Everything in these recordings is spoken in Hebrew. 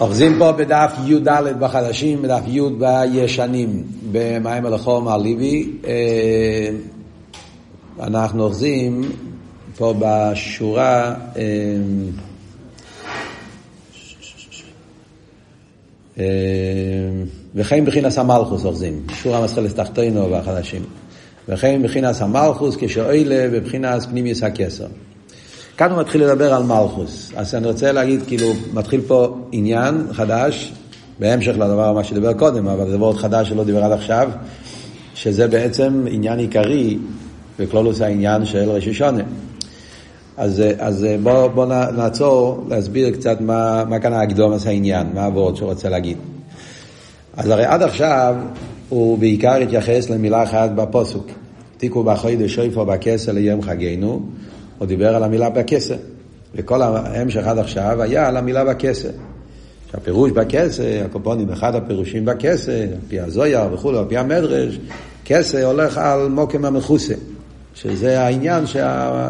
אוחזים פה בדף י"ד בחדשים, בדף י' בישנים, במים הלכום הליבי. אנחנו אוחזים פה בשורה וכן בחינס המלכוס אוחזים, שורה מסחלת תחתינו בחדשים. וכן בחינס המלכוס כשאוילה בבחינס פנימיוס הכסר. כאן הוא מתחיל לדבר על מלכוס. אז אני רוצה להגיד, כאילו, מתחיל פה עניין חדש, בהמשך לדבר מה שדיבר קודם, אבל זה דבר חדש שלא דיבר עד עכשיו, שזה בעצם עניין עיקרי בכלולוס העניין של ראשי שונה. אז, אז בואו בוא נעצור להסביר קצת מה, מה כאן הקדומס העניין, מה הוורד שהוא רוצה להגיד. אז הרי עד עכשיו הוא בעיקר התייחס למילה אחת בפוסוק. תיקו בחוידש שויפו בכסר ליום חגנו, הוא דיבר על המילה בכסר. וכל ההמשך עד עכשיו היה על המילה בכסר. שהפירוש בכסר, הקופונים, אחד הפירושים בכסר, על פי הזויר וכולי, על פי המדרש, כסר הולך על מוקם המכוסה. שזה העניין שה,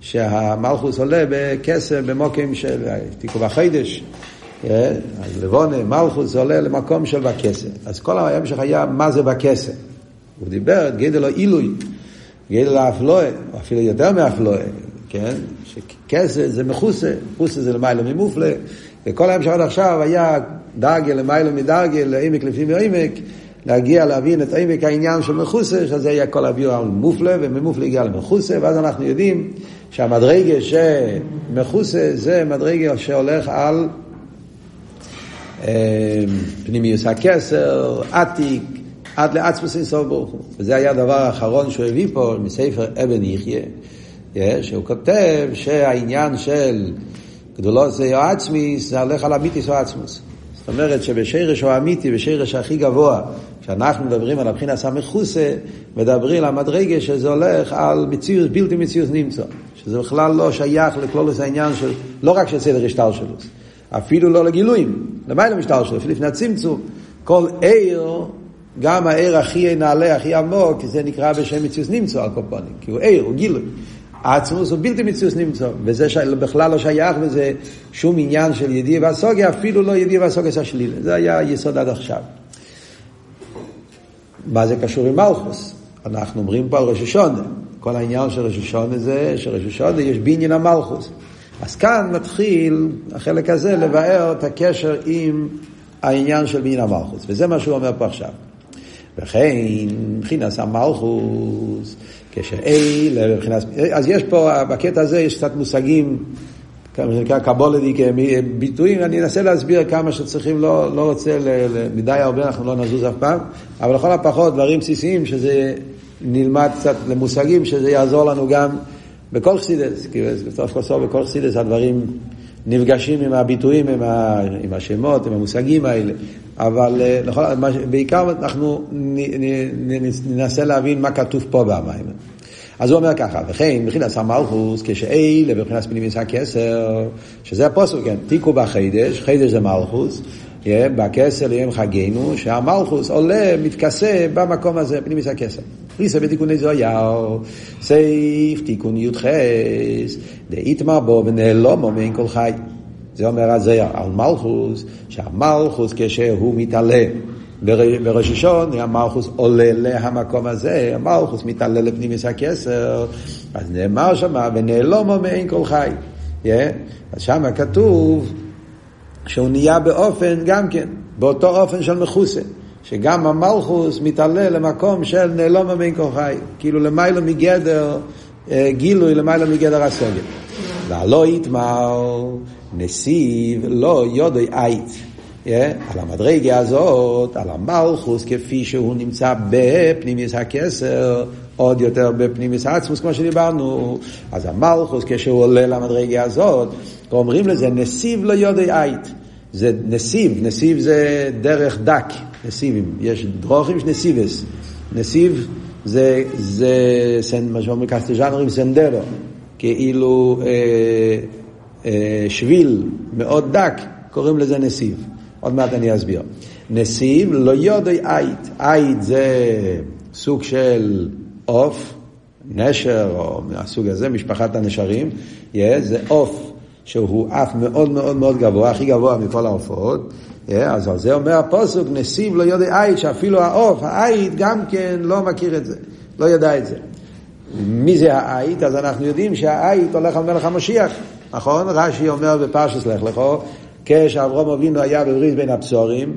שהמלכוס עולה בכסר במוקם של תיקו בחידש. אז לבונה, מלכוס עולה למקום של בכסר. אז כל ההמשך היה מה זה בכסר. הוא דיבר את גדל העילוי, גדל האפלואה, או אפילו יותר מאפלואה, כן? שכסר זה מכוסה, מכוסה זה למעלה ממופלה, וכל ההמשך עד עכשיו היה דרגה למעלה מדרגה, לעמק לפי מעמק, להגיע להבין את עמק העניין של מכוסה, שזה היה כל הביאו על מופלה, וממופלה הגיע למכוסה, ואז אנחנו יודעים שהמדרגה שמכוסה זה מדרגה שהולך על פנימיוס הכסר, עתיק, עד לעצמוס אינסוף ברוך הוא. וזה היה הדבר האחרון שהוא הביא פה מספר אבן יחיה, שהוא כותב שהעניין של גדולות זה עצמיס, זה הולך על אמיתיס או עצמוס. זאת אומרת שבשרש הוא אמיתי, בשרש הכי גבוה, כשאנחנו מדברים על הבחינה סמכוסה, מדברים על המדרגה שזה הולך על מציאות, בלתי מציאות נמצא. שזה בכלל לא שייך לכלולוס העניין של, לא רק של סדר השטר שלו, אפילו לא לגילויים, למעלה משטר שלו, לפני הצמצום. כל עיר, גם העיר הכי נעלה, הכי עמוק, זה נקרא בשם מציאות נמצא על קופונים, כי הוא עיר, הוא גילוי. העצמוס הוא בלתי מציאות נמצא, וזה בכלל לא שייך וזה שום עניין של ידיע והסוגיה, אפילו לא ידיע והסוגיה של השלילה. זה היה היסוד עד עכשיו. מה זה קשור עם מלכוס? אנחנו אומרים פה על ראש השונה. כל העניין של ראש השונה זה שראש השונה יש בעניין המלכוס. אז כאן מתחיל החלק הזה לבאר את הקשר עם העניין של בעניין המלכוס, וזה מה שהוא אומר פה עכשיו. וכן, מבחינת המלכוס, כשאלה, מבחינת... אז יש פה, בקטע הזה יש קצת מושגים, כמה שנקרא קבולדי, ביטויים, אני אנסה להסביר כמה שצריכים, לא, לא רוצה מדי הרבה, אנחנו לא נזוז אף פעם, אבל לכל הפחות דברים בסיסיים, שזה נלמד קצת למושגים, שזה יעזור לנו גם בכל חסידס, כי בסוף כל בכל חסידס הדברים נפגשים עם הביטויים, עם, ה, עם השמות, עם המושגים האלה. אבל לכל, בעיקר אנחנו ננסה להבין מה כתוב פה במים. אז הוא אומר ככה, וכן, מבחינת המלכוס, כשאלה בבחינת פנימיס הכסר, שזה הפוסק, כן, תיקו בחידש, חידש זה מלכוס, בכסר ליום חגנו, שהמלכוס עולה, מתכסה במקום הזה, פנימיס הכסר. ריסה בתיקוני זויהו, סעיף תיקון י"ח, דאיתמר בו ונעלומו מעין כל חי. זה אומר הזויר על מלכוס, שהמלכוס כשהוא מתעלה בראש השון, המלכוס עולה להמקום הזה, המלכוס מתעלה לפנימיס הכסר, אז נאמר שם, ונעלומו מעין כל חי. Yeah. אז שם כתוב שהוא נהיה באופן, גם כן, באותו אופן של מכוסה. שגם המלכוס מתעלה למקום של נעלומו מעין כל חי. כאילו למעלה מגדר, גילוי למעלה מגדר הסוגל. והלא יתמר נסיב לא יודוי. Yeah, על המדרגה הזאת, על המלכוס, כפי שהוא נמצא בפנימיס הכסר, עוד יותר בפנימיס העצמוס, כמו שדיברנו. אז המלכוס, כשהוא עולה למדרגה הזאת, אומרים לזה נסיב לא יודוי אית. זה נסיב, נסיב זה דרך דק, נסיבים. יש דרוכים של נסיבס. נסיב זה, זה מה שאומרים קסטג'אנרים סנדרו, כאילו אה, שביל מאוד דק, קוראים לזה נסיב. עוד מעט אני אסביר. נסיב לא יודעי עית. עית זה סוג של עוף, נשר, או מהסוג הזה, משפחת הנשרים. Yeah, זה עוף שהוא אף מאוד מאוד מאוד גבוה, הכי גבוה מכל העופות, אז על זה אומר הפוסק, נסיב לא יודע עית, שאפילו העוף, העית גם כן לא מכיר את זה, לא ידע את זה. מי זה העית? אז אנחנו יודעים שהעית הולך על מלך המשיח, נכון? רש"י אומר בפרשס לך לכו, כשאברום אבינו היה בברית בין הבשורים,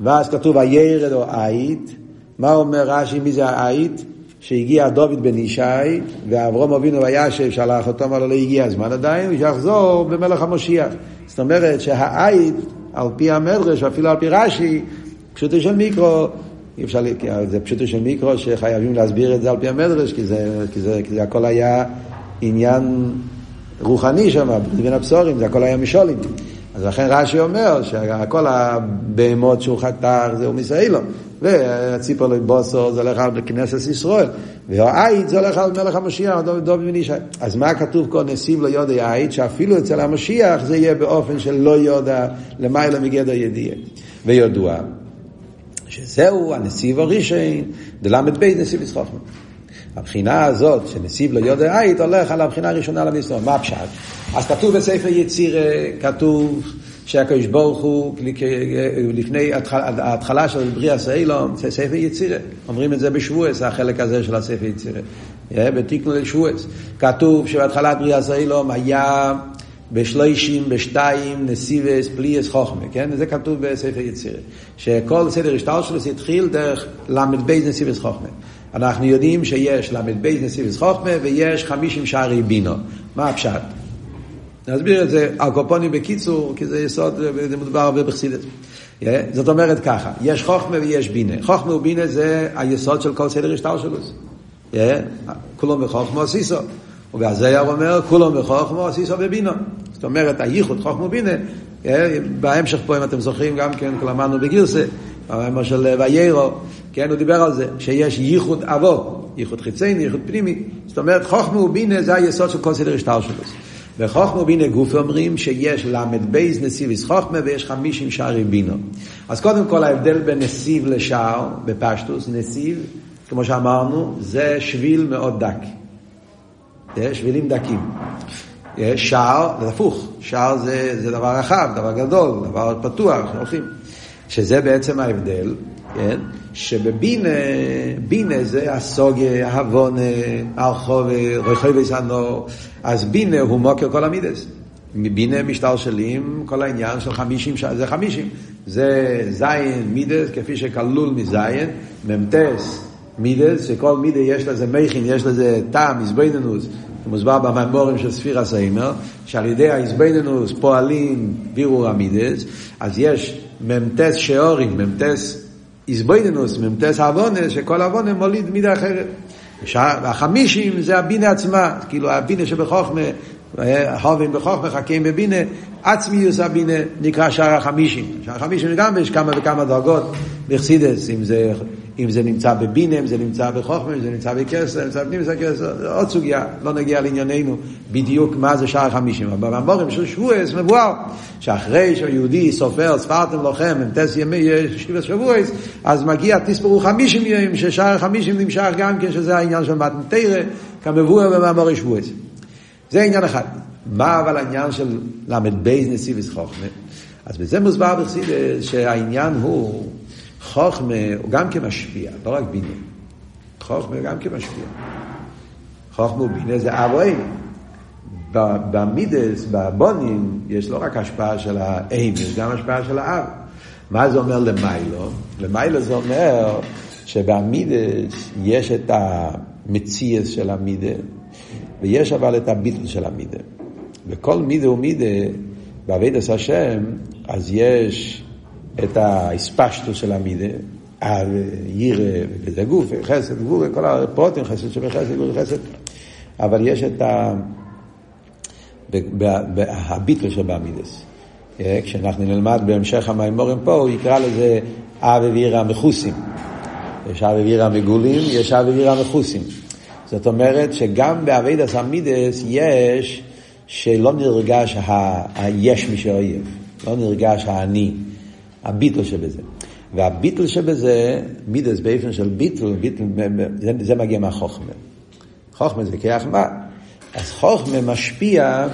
ואז כתוב הירד או עית, מה אומר רש"י, מי זה העית? שהגיע דוד בן ישי, ואברום אבינו וישב, שלח אותו, אמר לו לא הגיע הזמן עדיין, ושיחזור במלך המשיח. זאת אומרת שהעית, על פי המדרש, אפילו על פי רש"י, פשוטו של מיקרו, אי אפשר, זה פשוטו של מיקרו שחייבים להסביר את זה על פי המדרש, כי זה, כי זה, כי זה הכל היה עניין רוחני שם, בין הבשורים, זה הכל היה משולים. אז לכן רש"י אומר שכל הבהמות שהוא חתך זהו מישאילו, והציפור לבוסו זה הולך על כנסת ישראל, והעית זה הולך על מלך המשיח, דוד בן ישי. אז מה כתוב כל נסיב לא יודע עית? שאפילו אצל המשיח זה יהיה באופן של לא יודע למעלה מגדר ידיעה. וידוע שזהו הנסיב הראשון, דל"ב נסיב יצחוכמה. הבחינה הזאת, שנסיב לא יודע עית, הולך על הבחינה הראשונה למסור. מה הפשט? אז כתוב בספר יציר, כתוב שהקדוש ברוך הוא, לפני ההתחלה של בריאה סיילום, זה ספר יצירה. אומרים את זה בשבועס, החלק הזה של הספר יצירה. בתיקנו לשבועס. כתוב שבהתחלת בריאה סיילום היה בשלושים, בשתיים, נסיבס, פליאס, חוכמה, כן? זה כתוב בספר יצירה. שכל סדר השטר שלו התחיל דרך ל"ב נסיבס חוכמה. אנחנו יודעים שיש ל"ב נסיבס חוכמה ויש חמישים שערי בינו. מה הפשט? נסביר את זה על קופונים בקיצור, כי זה יסוד, זה מדובר הרבה בחסידת. Yeah, זאת אומרת ככה, יש חוכמה ויש בינה. חוכמה ובינה זה היסוד של כל סדר השטר שלו. Yeah, כולו מחוכמה עשיסו. ובהזייר אומר, כולו מחוכמה עשיסו בבינו. זאת אומרת, הייחוד חוכמה ובינה, yeah, בהמשך פה, אם אתם זוכרים, גם כן, למדנו בגירסה, במאמר של ויירו, כן, הוא דיבר על זה, שיש ייחוד אבו, ייחוד חיצייני, ייחוד פנימי. זאת אומרת, חוכמה ובינה זה היסוד של כל סדר השטר שלו. וחוכמה בינה גוף אומרים שיש ל"ב נסיביס חוכמה ויש חמישים שערי בינו. אז קודם כל ההבדל בין נסיב לשער, בפשטוס, נסיב, כמו שאמרנו, זה שביל מאוד דק. שבילים דקים. שער, זה הפוך, שער זה, זה דבר רחב, דבר גדול, דבר פתוח, הולכים. שזה בעצם ההבדל, כן? שבבינה, בינה זה הסוגיה, ההבונה, הרחוב, רחוב וסנו, אז בינה הוא מוקר כל המידס. מבינה משתלשלים כל העניין של חמישים, זה חמישים. זה זין מידס, כפי שכלול מזין, ממתס מידס, שכל מידה יש לזה מכין, יש לזה טעם, איזבנינוס, מוסבר בממורים של ספיר הסיימר, שעל ידי האיזבנינוס פועלים בירור המידס, אז יש ממתס שאורים, ממתס איזבוידנוס, ממתס עוונה, שכל עוונה מוליד מידה אחרת. והחמישים זה הבינה עצמה, כאילו הבינה שבחוכמה, הובים בחוכמה, חכים בבינה, עצמיוס הבינה נקרא שער החמישים. שער החמישים גם יש כמה וכמה דרגות בחסידס, אם זה אם זה נמצא בבינה, אם זה נמצא בחוכמה, אם זה נמצא בכסר, אם זה נמצא בכסר, זה עוד סוגיה, לא נגיע לענייננו בדיוק מה זה שער חמישים. אבל במאמורים של שבועס מבואר, שאחרי שהיהודי סופר, ספרתם לוחם, עם טס ימי שבע שבועס, אז מגיע תספרו חמישים ימים, ששער חמישים נמשך גם כן, שזה העניין של מתנתרא, כמבואר במאמורי שבועס. זה עניין אחד. מה אבל העניין של ל"ב נסיבס חוכמה? אז בזה מוסבר בחסידס שהעניין הוא חוכמה הוא גם כמשפיע, לא רק בינה. חוכמה גם כמשפיע. חוכמה ובינה זה אב או אין. במידס, בבונים, יש לא רק השפעה של האם, יש גם השפעה של האב. מה זה אומר למיילו? למיילו זה אומר שבמידס יש את המציאס של המידה, ויש אבל את הביטל של המידה. וכל מידה ומידה, בעבידת השם, אז יש את האספשטוס של המידה, ירא וזה גוף, חסד, גבור, כל הפרוטים, חסד שבחסד, גבור חסד, אבל יש את ה... הביטל שבאמידס. אה, כשאנחנו נלמד בהמשך המימורים פה, הוא יקרא לזה אב אוויר המכוסים. יש אב אוויר המגולים, יש אב אוויר המכוסים. זאת אומרת שגם באבידס המידס יש שלא נרגש היש מי שאויב, לא נרגש האני. הביטל שבזה. והביטל שבזה, מידס באופן של ביטל, ביטל זה, זה מגיע מהחוכמה. חוכמה זה כיח מה? אז חוכמה משפיע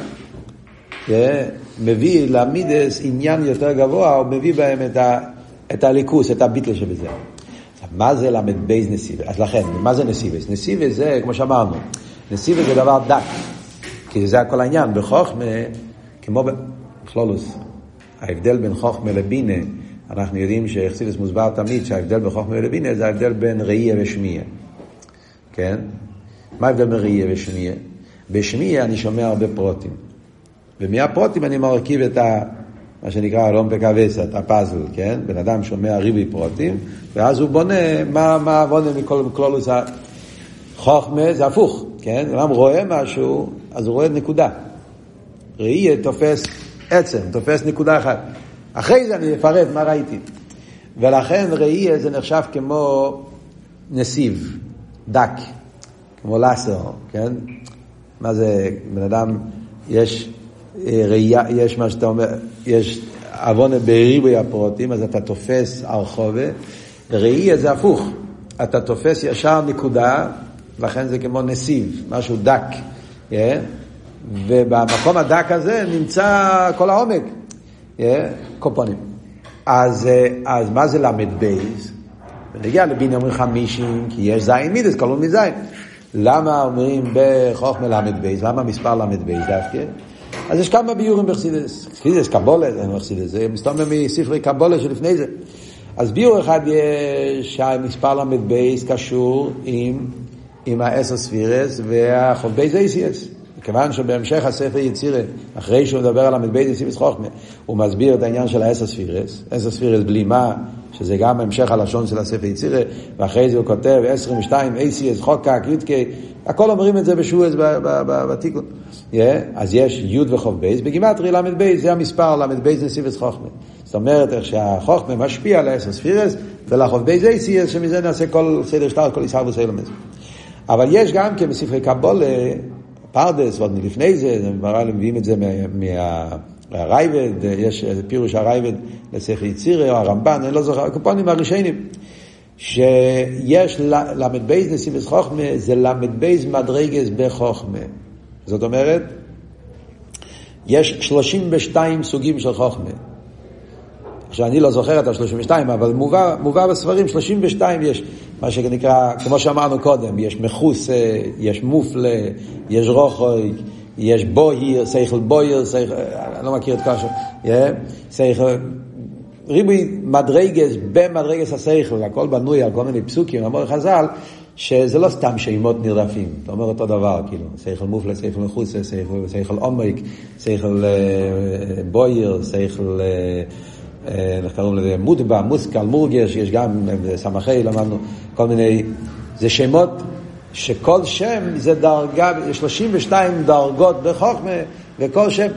מביא למידס עניין יותר גבוה, הוא מביא בהם את, ה, את הליכוס, את הביטל שבזה. מה זה ל"ב נסיבס? אז לכן, מה זה נסיבס? נסיבס זה, כמו שאמרנו, נסיבס זה דבר דק, כי זה הכל העניין. בחוכמה, כמו בכלולוס, ההבדל בין חוכמה לבינה, אנחנו יודעים שאכסידס מוסבר תמיד שההבדל בין חוכמה לבינה זה ההבדל בין ראייה ושמיעה. כן? מה ההבדל בין ראייה ושמיעה? בשמיעה אני שומע הרבה פרוטים. ומהפרוטים אני מרכיב את ה... מה שנקרא אלומפק אבסה, הפאזל, כן? בן אדם שומע ריבי פרוטים, ואז הוא בונה מה, מה בונה מכל כלולוס חוכמה, זה הפוך, כן? אדם רואה משהו, אז הוא רואה נקודה. ראייה תופס עצם, תופס נקודה אחת. אחרי זה אני אפרט מה ראיתי. ולכן ראייה זה נחשב כמו נסיב, דק, כמו לסר, כן? מה זה, בן אדם, יש אה, ראייה, יש מה שאתה אומר, יש עוונה בריבוי הפרוטים, אז אתה תופס הרחובה, ראייה זה הפוך, אתה תופס ישר נקודה, לכן זה כמו נסיב, משהו דק? אה? ובמקום הדק הזה נמצא כל העומק? קופונים. אז, אז מה זה ל"ב? ונגיע לבינה אומרים חמישים, כי יש זין מידס, כלול מזין. למה אומרים בחוכמה ל"ב? למה מספר ל"ב דווקא? אז יש כמה ביורים בחסידס. חסידס קבולה, זה לא חסידס, זה מסתובב מספרי קבולה שלפני זה. אז ביור אחד יש שהמספר ל"ב קשור עם, עם העשר ספירס והחובי זייסיאס. מכיוון שבהמשך הספר יצירה, אחרי שהוא מדבר על ל"ב זייסיאס חוכמה, הוא מסביר את העניין של העשר ספירס, עשר ספירס בלימה, שזה גם המשך הלשון של הספר יצירה, ואחרי זה הוא כותב 22 אייסיאס חוקק, יודקי, הכל אומרים את זה בשועס בתיקון. Yeah, אז יש י' וחוב בייס, בגימטרי ל"ב זה המספר ל"ב נסיבס חוכמה. זאת אומרת איך שהחוכמה משפיע על העשר ספירס, ולחוב בייס אייסיאס, שמזה נעשה כל סדר שטר, כל ישחר וסלמס. אבל יש גם כן בספרי קבולה, פרדס, ועוד מלפני זה, מביאים את זה מה... הרייבד, יש פירוש הרייבד לסכר יצירה, או הרמב"ן, אני לא זוכר, הקופונים הראשונים, שיש ל"ב נסיבס חוכמה, זה ל"ב מדרגס בחוכמה. זאת אומרת, יש 32 סוגים של חוכמה. עכשיו, אני לא זוכר את ה-32, אבל מובא, מובא בספרים, 32 יש, מה שנקרא, כמו שאמרנו קודם, יש מחוסה, יש מופלה, יש רוחוי, יש בוהיר, שכל בוהיר, שכל, אני לא מכיר את כל השם, שכל, ריבוי מדרגס במדרגס השכל, הכל בנוי על כל מיני פסוקים, אמר חז"ל, שזה לא סתם שמות נרדפים, אתה אומר אותו דבר, כאילו, שכל מופלה, שכל מחוסה, שכל עומק, שכל אה, בויר, אה, אה, איך קוראים לזה, מודבא, מוסקל, מורגש, יש גם סמכי, למדנו כל מיני, זה שמות שכל שם זה דרגה, יש 32 דרגות בחוכמה, וכל שם,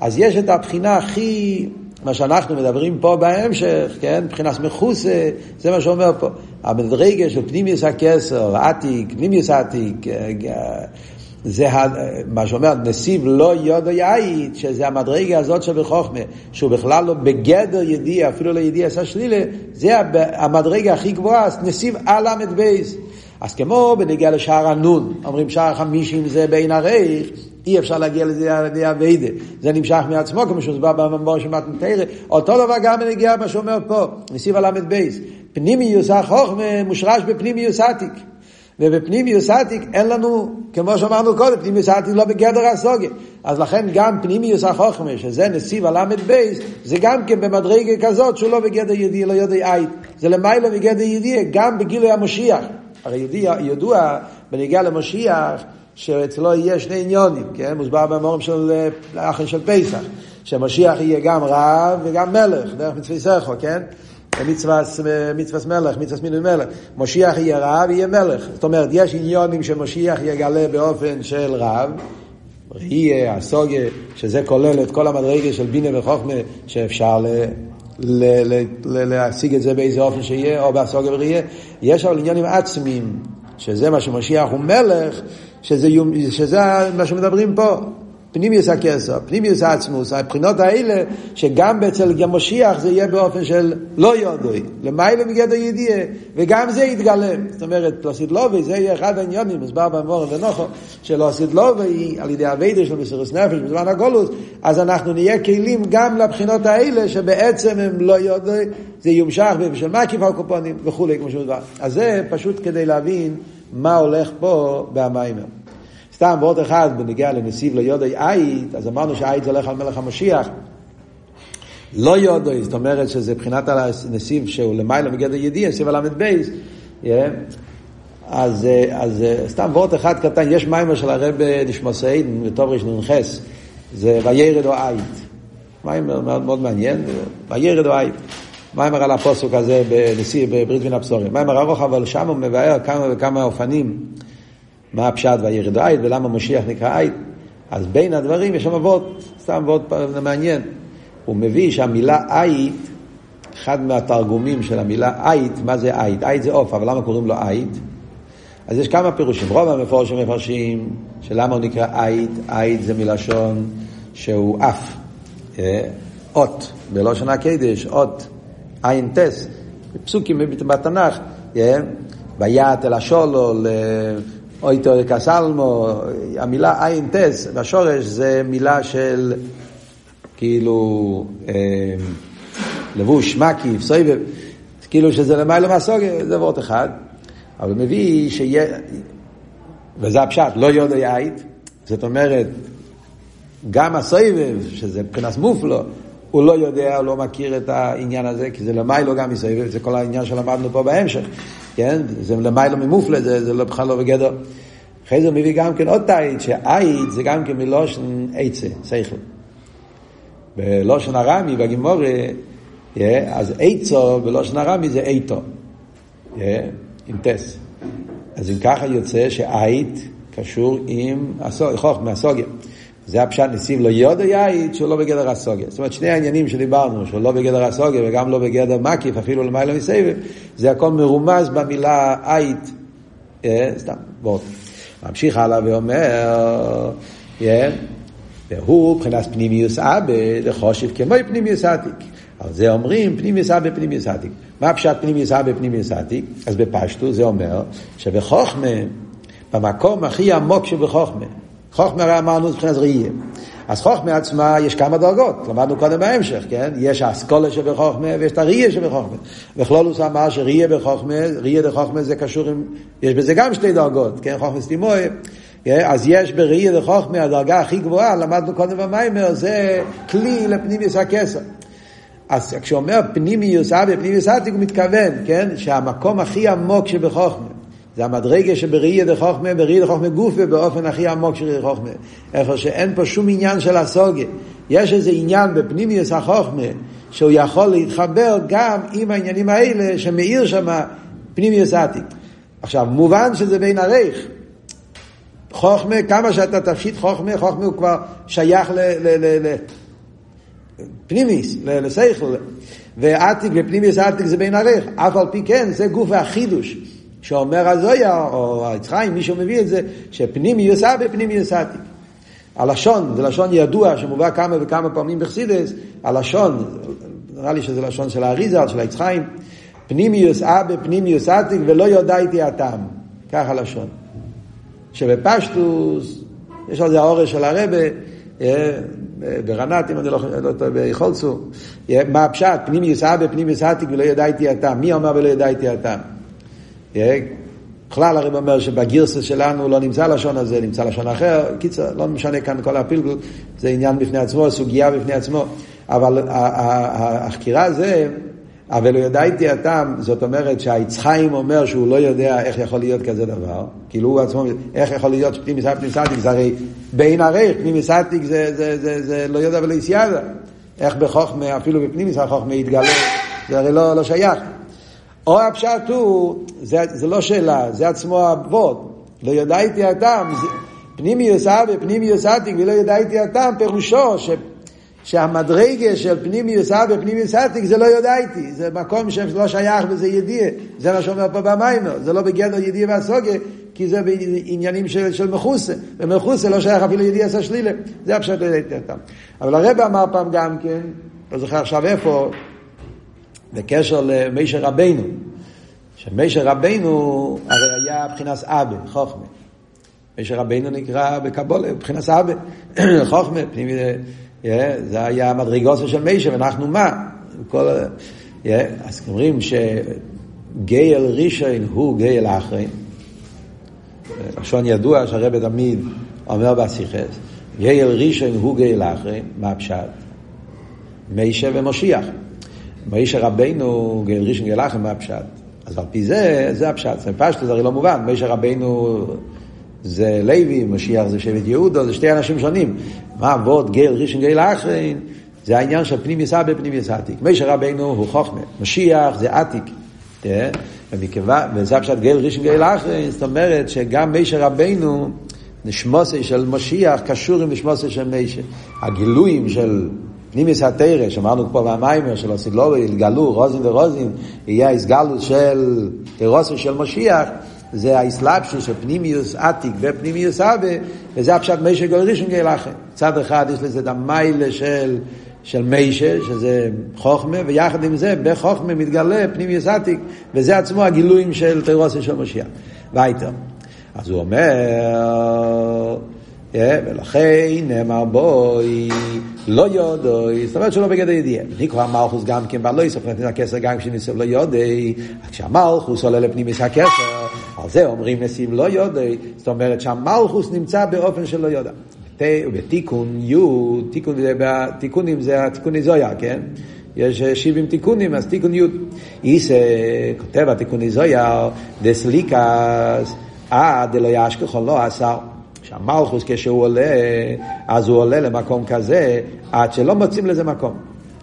אז יש את הבחינה הכי... מה שאנחנו מדברים פה בהמשך, כן? מבחינת מחוסה, זה מה שאומר פה. המדרגה של פנימיוס הכסר, עתיק, פנימיוס עתיק, אה, אה, זה מה שאומר, נסיב לא יודו יעית, שזה המדרגה הזאת שבחוכמה, שהוא בכלל לא בגדר ידיע, אפילו לא ידיע עשה שלילה, זה המדרגה הכי גבוהה, נסיב על ל"ב. אז כמו בנגיע לשער הנון, אומרים שער חמישים זה בין הרייך, אי אפשר להגיע לזה על ידי אביידה. זה נמשך מעצמו, כמו שהוסבר בממבור של מתנתרא. אותו דבר גם בנגיע מה שאומר פה, נסיב הל"ב בייס. פנימיוס החוכמה מושרש בפנימיוס עתיק. ובפנימיוס עתיק אין לנו, כמו שאמרנו קודם, פנימיוס עתיק לא בגדר הסוגיה. אז לכן גם פנימיוס החוכמה, שזה נסיב הל"ב בייס, זה גם כן במדרגה כזאת שהוא לא בגדר ידיע, לא יודע עית. זה למעלה מגדר ידיע, גם בגילוי המשיח. הרי ידוע, ידוע בנגיעה למשיח, שאצלו יהיה שני עניונים, כן? מוסבר במורים של אחרי של פסח, שמשיח יהיה גם רב וגם מלך, דרך מצווי סכו, כן? מצווה מלך, מצווה מינוי מלך. משיח יהיה רב, יהיה מלך. זאת אומרת, יש עניונים שמשיח יגלה באופן של רב, ראייה, הסוגיה, שזה כולל את כל המדרגה של בינה וחוכמה, שאפשר ל... להשיג את זה באיזה אופן שיהיה, או בהסוגיה וראייה. יש אבל עניונים עצמיים, שזה מה שמשיח הוא מלך, שזה, שזה מה שמדברים פה. פנימיוס הכסר, פנימיוס העצמוס, הבחינות האלה, שגם אצל המשיח זה יהיה באופן של לא יודוי, למעלה מגדר ידיעה, וגם זה יתגלם. זאת אומרת, פלוסיד לובי, זה יהיה אחד העניונים, מסבר במורם ונוחו, שלא עשית לובי, על ידי הווידר של מסירוס נפש בזמן הגולוס, אז אנחנו נהיה כלים גם לבחינות האלה, שבעצם הם לא יודוי, זה יומשך בשל מקיף הקופונים וכולי, כמו שמדבר. אז זה פשוט כדי להבין מה הולך פה במיימר. סתם ועוד אחד בנגיע לנסיב יודעי עית, אז אמרנו שעית זה הולך על מלך המשיח. לא יודעי, זאת אומרת שזה מבחינת הנסיב שהוא למעלה מגדר ידיע, נסיב הל"ב בייס. אז, אז סתם ועוד אחד קטן, יש מיימר של הרב נשמוסי, בטוב רנ"ח, זה וירד או עית. מיימר מאוד, מאוד מעניין, וירד או עית. מיימר על הפוסוק הזה בנשיא, בברית בין הבשורים. מיימר ארוך, אבל שם הוא מבאר כמה וכמה אופנים. מה הפשט והירד עית ולמה משיח נקרא עית. אז בין הדברים יש שם אבות, סתם אבות מעניין. הוא מביא שהמילה עית, אחד מהתרגומים של המילה עית, מה זה עית? עית זה עוף, אבל למה קוראים לו עית? אז יש כמה פירושים. רוב המפורשים מפרשים שלמה הוא נקרא עית, עית זה מלשון שהוא אף, אה, אות, בלושן הקדש, אות, עין טס, פסוקים בתנ"ך, אה, ויית אל השולו, אוי תור קסלמו, המילה עין טס בשורש זה מילה של כאילו אה, לבוש, מקיף, סויבב, כאילו שזה למעלה מהסוגיה, זה וורט אחד, אבל מביא שיהיה, וזה הפשט, לא יודע עית, זאת אומרת, גם הסויבב, שזה מבחינת מופלו, הוא לא יודע, הוא לא מכיר את העניין הזה, כי זה למיילו גם מסביב, זה כל העניין שלמדנו פה בהמשך, כן? זה למיילו ממופלה, זה, זה לא בכלל לא בגדר. אחרי זה הוא מביא גם כן עוד תאית, שעית זה גם כן מלושן עצה, שכל. בלושן הרמי, בגימורי, אז עצו בלושן הרמי זה איתו, עם טס. אז אם ככה יוצא שעית קשור עם חוכמה, הסוגיה. זה הפשט נסיב לא יודע יעית שהוא לא בגדר הסוגיה. זאת אומרת, שני העניינים שדיברנו, שהוא לא בגדר הסוגיה וגם לא בגדר מקיף, אפילו למעלה מסבב, זה הכל מרומז במילה עית, סתם, בואו. ממשיך הלאה ואומר, והוא מבחינת פנימיוס אבא, לחושב כמו פנימיוס עתיק. על זה אומרים פנימיוס אבא, פנימיוס עתיק. מה פשט פנימיוס אבא, פנימיוס עתיק? אז בפשטו זה אומר שבחוכמה, במקום הכי עמוק שבחוכמה, חוכמה הרי אמרנו מבחינת ראייה. אז חוכמה עצמה יש כמה דרגות, למדנו קודם בהמשך, כן? יש האסכולה שבחוכמה ויש את הראייה שבחוכמה. וכלולוס אמר שראייה בחוכמה, ראייה בחוכמה זה קשור עם, יש בזה גם שתי דרגות, כן? חוכמה סטימוי. כן? אז יש בראייה לחוכמה, הדרגה הכי גבוהה, למדנו קודם במיימר, זה כלי לפנימיוס הכסר. אז כשאומר פנימיוס אבי, פנימיוס עתיק, הוא מתכוון, כן? שהמקום הכי עמוק שבחוכמה. זה המדרגה שבראייה דחוכמה, בראייה דחוכמה גופה באופן הכי עמוק של ראייה דחוכמה. איפה שאין פה שום עניין של הסוגיה. יש איזה עניין בפנימיוס החוכמה, שהוא יכול להתחבר גם עם העניינים האלה שמאיר שם פנימיוס עתיק. עכשיו, מובן שזה בין הרייך. חוכמה, כמה שאתה תפשיט חוכמה, חוכמה הוא כבר שייך ל... ל, ל, ל פנימיס, לסייכל, ועתיק ופנימיוס עתיק זה בין הרייך. אף על פי כן, זה גוף החידוש. שאומר הזויה, או היצחיים, מישהו מביא את זה, שפנימי יוסע בפנימי יוסעתי. הלשון, זה לשון ידוע שמובא כמה וכמה פעמים בחסידס, הלשון, נראה לי שזה לשון של האריזה, של היצחיים, פנימי יוסע בפנימי יוסעתי ולא יודעתי הטעם. כך הלשון. שבפשטוס, יש על זה האורש של הרבה, אה, ברנת, אם אני לא, לא טועה, ביכולצו, מה הפשט, פנימי יוסע בפנימי יוסעתי ולא ידעתי הטעם. מי אומר ולא ידעתי הטעם? בכלל הרב אומר שבגירסה שלנו לא נמצא לשון הזה, נמצא לשון אחר. קיצר, לא משנה כאן כל הפלגול, זה עניין בפני עצמו, סוגיה בפני עצמו. אבל החקירה זה, אבל לא ידע איתי הטעם, זאת אומרת שהיצחיים אומר שהוא לא יודע איך יכול להיות כזה דבר. כאילו הוא עצמו, איך יכול להיות פנים מסעתיק, פנים מסעתיק, זה הרי בין הרי, פנים מסעתיק זה, זה, זה, זה לא יודע ולא יסיידה. איך בחוכמה, אפילו בפנים מסעתיק חוכמה יתגלה, זה הרי לא, לא שייך. או הפשט הוא, זה, זה לא שאלה, זה עצמו אבות. לא ידעתי הטעם, פנימיוס אבי, פנימיוס עתיק ולא ידעתי הטעם, פירושו ש, שהמדרגה של פנימיוס אבי, פנימיוס עתיק זה לא ידעתי, זה מקום שלא שייך וזה ידיע, זה מה שאומר פה במיימר, זה לא בגדר ידיע והסוגיה, כי זה בעניינים של, של מחוסה, ומחוסה לא שייך אפילו ידיעס השלילה, זה הפשט אותם. אבל הרב אמר פעם גם כן, לא זוכר עכשיו איפה, בקשר למישר רבנו, שמישר רבנו הרי היה מבחינת אבא, חוכמה. מישר רבנו נקרא בקבולה, מבחינת אבא, חוכמה, פנימי, זה היה המדרגוסה של מישר, ואנחנו מה? כל, אז אומרים שגייל ראשון הוא גייל אחרין. לשון ידוע שהרבא תמיד אומר בסיכס, גייל ראשון הוא גייל אחרין, מה הפשט? מישה ומשיח. מישה רבנו גייל ראשון גייל אחרין, מה הפשט? אז על פי זה, זה הפשט. זה פשט, זה הרי לא מובן. מישה רבנו זה לוי, משיח זה שבט יהודו, זה שתי אנשים שונים. מה אבות גייל ראשון גייל אחרין? זה העניין של פנים יסע בפנים יסעתיק. מישר רבנו הוא חוכמה, משיח זה עתיק. וזה פשוט גאל ראשון גאל אחרי, זאת אומרת שגם מישר רבנו, נשמוסי של משיח קשור עם נשמוסי של מישר. הגילויים של פנימיס התרא, שאמרנו פה במיימר של הסילובי, התגלו רוזין ורוזין, יהיה הסגלות של תירוסי של משיח, זה האסלאפשו של פנימיוס עתיק ופנימיוס אבא, וזה הפשט מישר גאל ראשון. צד אחד יש לזה את המיילה של של מיישה, שזה חוכמה, ויחד עם זה, בחוכמה מתגלה פנים יסעתיק, וזה עצמו הגילויים של תירוסי של משיח. וייטר. אז הוא אומר, ולכן נאמר בוי, לא יודוי, זאת אומרת שלא בגדר ידיעה. נקרא מלכוס גם כן בעלו יסוף, נתן הכסר גם כשניסף לא יודי, כשהמלכוס עולה לפנימיס הכסר, על זה אומרים נשים לא יודי, זאת אומרת שהמלכוס נמצא באופן שלא יודע. ובתיקון י', תיקון, תיקונים זה התיקוני זויה, כן? יש 70 תיקונים, אז תיקון י', איסה, כותב התיקוני זויה, דסליקס, אה, דלא ישכחו לא עשר. שהמלכוס כשהוא עולה, אז הוא עולה למקום כזה, עד שלא מוצאים לזה מקום.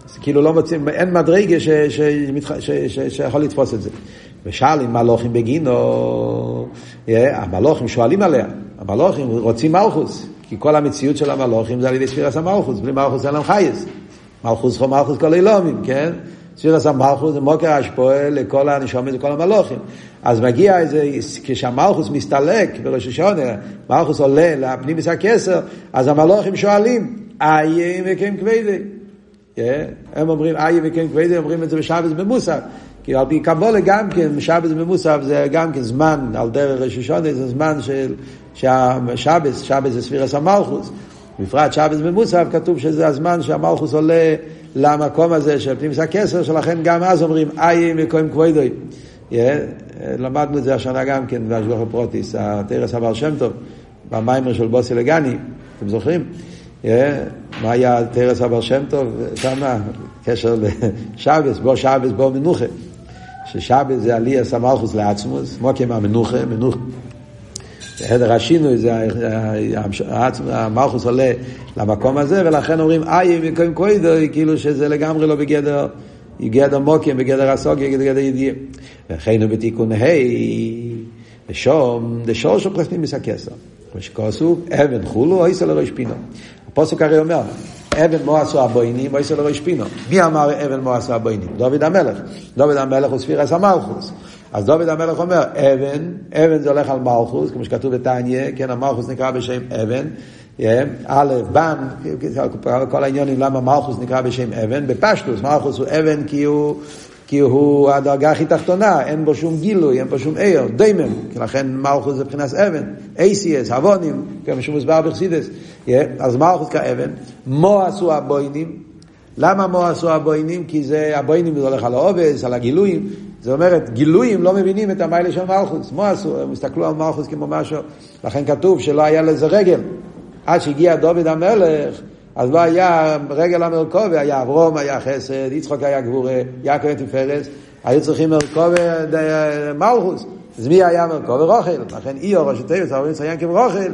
אז כאילו לא מוצאים, אין מדרגה שיכול לתפוס את זה. ושאלים מלוכים בגינו, המלוכים שואלים עליה, המלוכים רוצים מלכוס, כי כל המציאות של המלוכים זה על ידי ספירס המלכוס, בלי מלכוס אין להם חייס. מלכוס חו מלכוס כל אילומים, כן? ספירס המלכוס זה מוקר השפועל לכל הנשומת לכל המלוכים. אז מגיע איזה, כשהמלכוס מסתלק בראש השונה, מלכוס עולה לפנימיס הכסר, אז המלוכים שואלים, איה מקיים כבדי. כן? הם אומרים, איה מקיים כבדי, אומרים את זה בשבץ במוסר. כי על פי קבולה גם כן, שבץ במוסף זה גם כן זמן, על דרך ראש השונה זה זמן של שהשבץ, שבץ זה ספירס המלכוס. בפרט שבץ במוסף כתוב שזה הזמן שהמלכוס עולה למקום הזה של פנימס הכסר, שלכן גם אז אומרים איי מקוים כבודוי. למדנו את זה השנה גם כן בהשגוח הפרוטיס, התרס הבעל שם טוב, במיימר של בוסי לגני, אתם זוכרים? מה היה תרס הבעל שם טוב? שמה, קשר לשבץ, בוא שבץ, בוא מנוחה. ששבת זה עליאס המלכוס לעצמוס, מוקים המנוחה, מנוחה. הדר השינוי זה המלכוס עולה למקום הזה, ולכן אומרים איי מקום קוידו, כאילו שזה לגמרי לא בגדר, גדר מוקים, בגדר הסוגיה, בגדר ידיעה. וכן בתיקון ה' ושום, דשור שופכתים מסכסר. כמו שכוסו, אבן חולו, אוי סלו ראש פינו. הפוסק הרי אומר, אבן מו עשו הבוינים, אוי סלו ראש פינו. מי אמר אבן מו עשו הבוינים? דוד המלך. דוד המלך הוא ספירס המלכוס. אז דוד המלך אומר, אבן, אבן זה הולך על מלכוס, כמו שכתוב בתניא, כן, המלכוס נקרא בשם אבן. א', בן, כל העניינים למה מלכוס נקרא בשם אבן, בפשטוס, מלכוס הוא אבן כי הוא... כי הוא הדרגה הכי תחתונה, אין בו שום גילוי, אין בו שום עיר, דיימם, לכן מלכוס זה מבחינת אבן, אייסיאס, אבונים, כמו שמוסבר בחסידס, אז מלכוס כאבן, מו עשו הבוינים, למה מו עשו הבוינים? כי זה, הבוינים זה הולך על העובס, על הגילויים, זאת אומרת, גילויים לא מבינים את המיילה של מלכוס, מו עשו, הם הסתכלו על מלכוס כמו משהו, לכן כתוב שלא היה לזה רגל, עד שהגיע דוד המלך, אז לא היה רגל המרכובה, היה אברום, היה חסד, יצחוק היה גבורה, יעקב תפארס, היו צריכים מרכובה מלכוס. אז מי היה מרכובה? רוכל. לכן אי אור ראשי תיבס, אבל נציין כרוכל,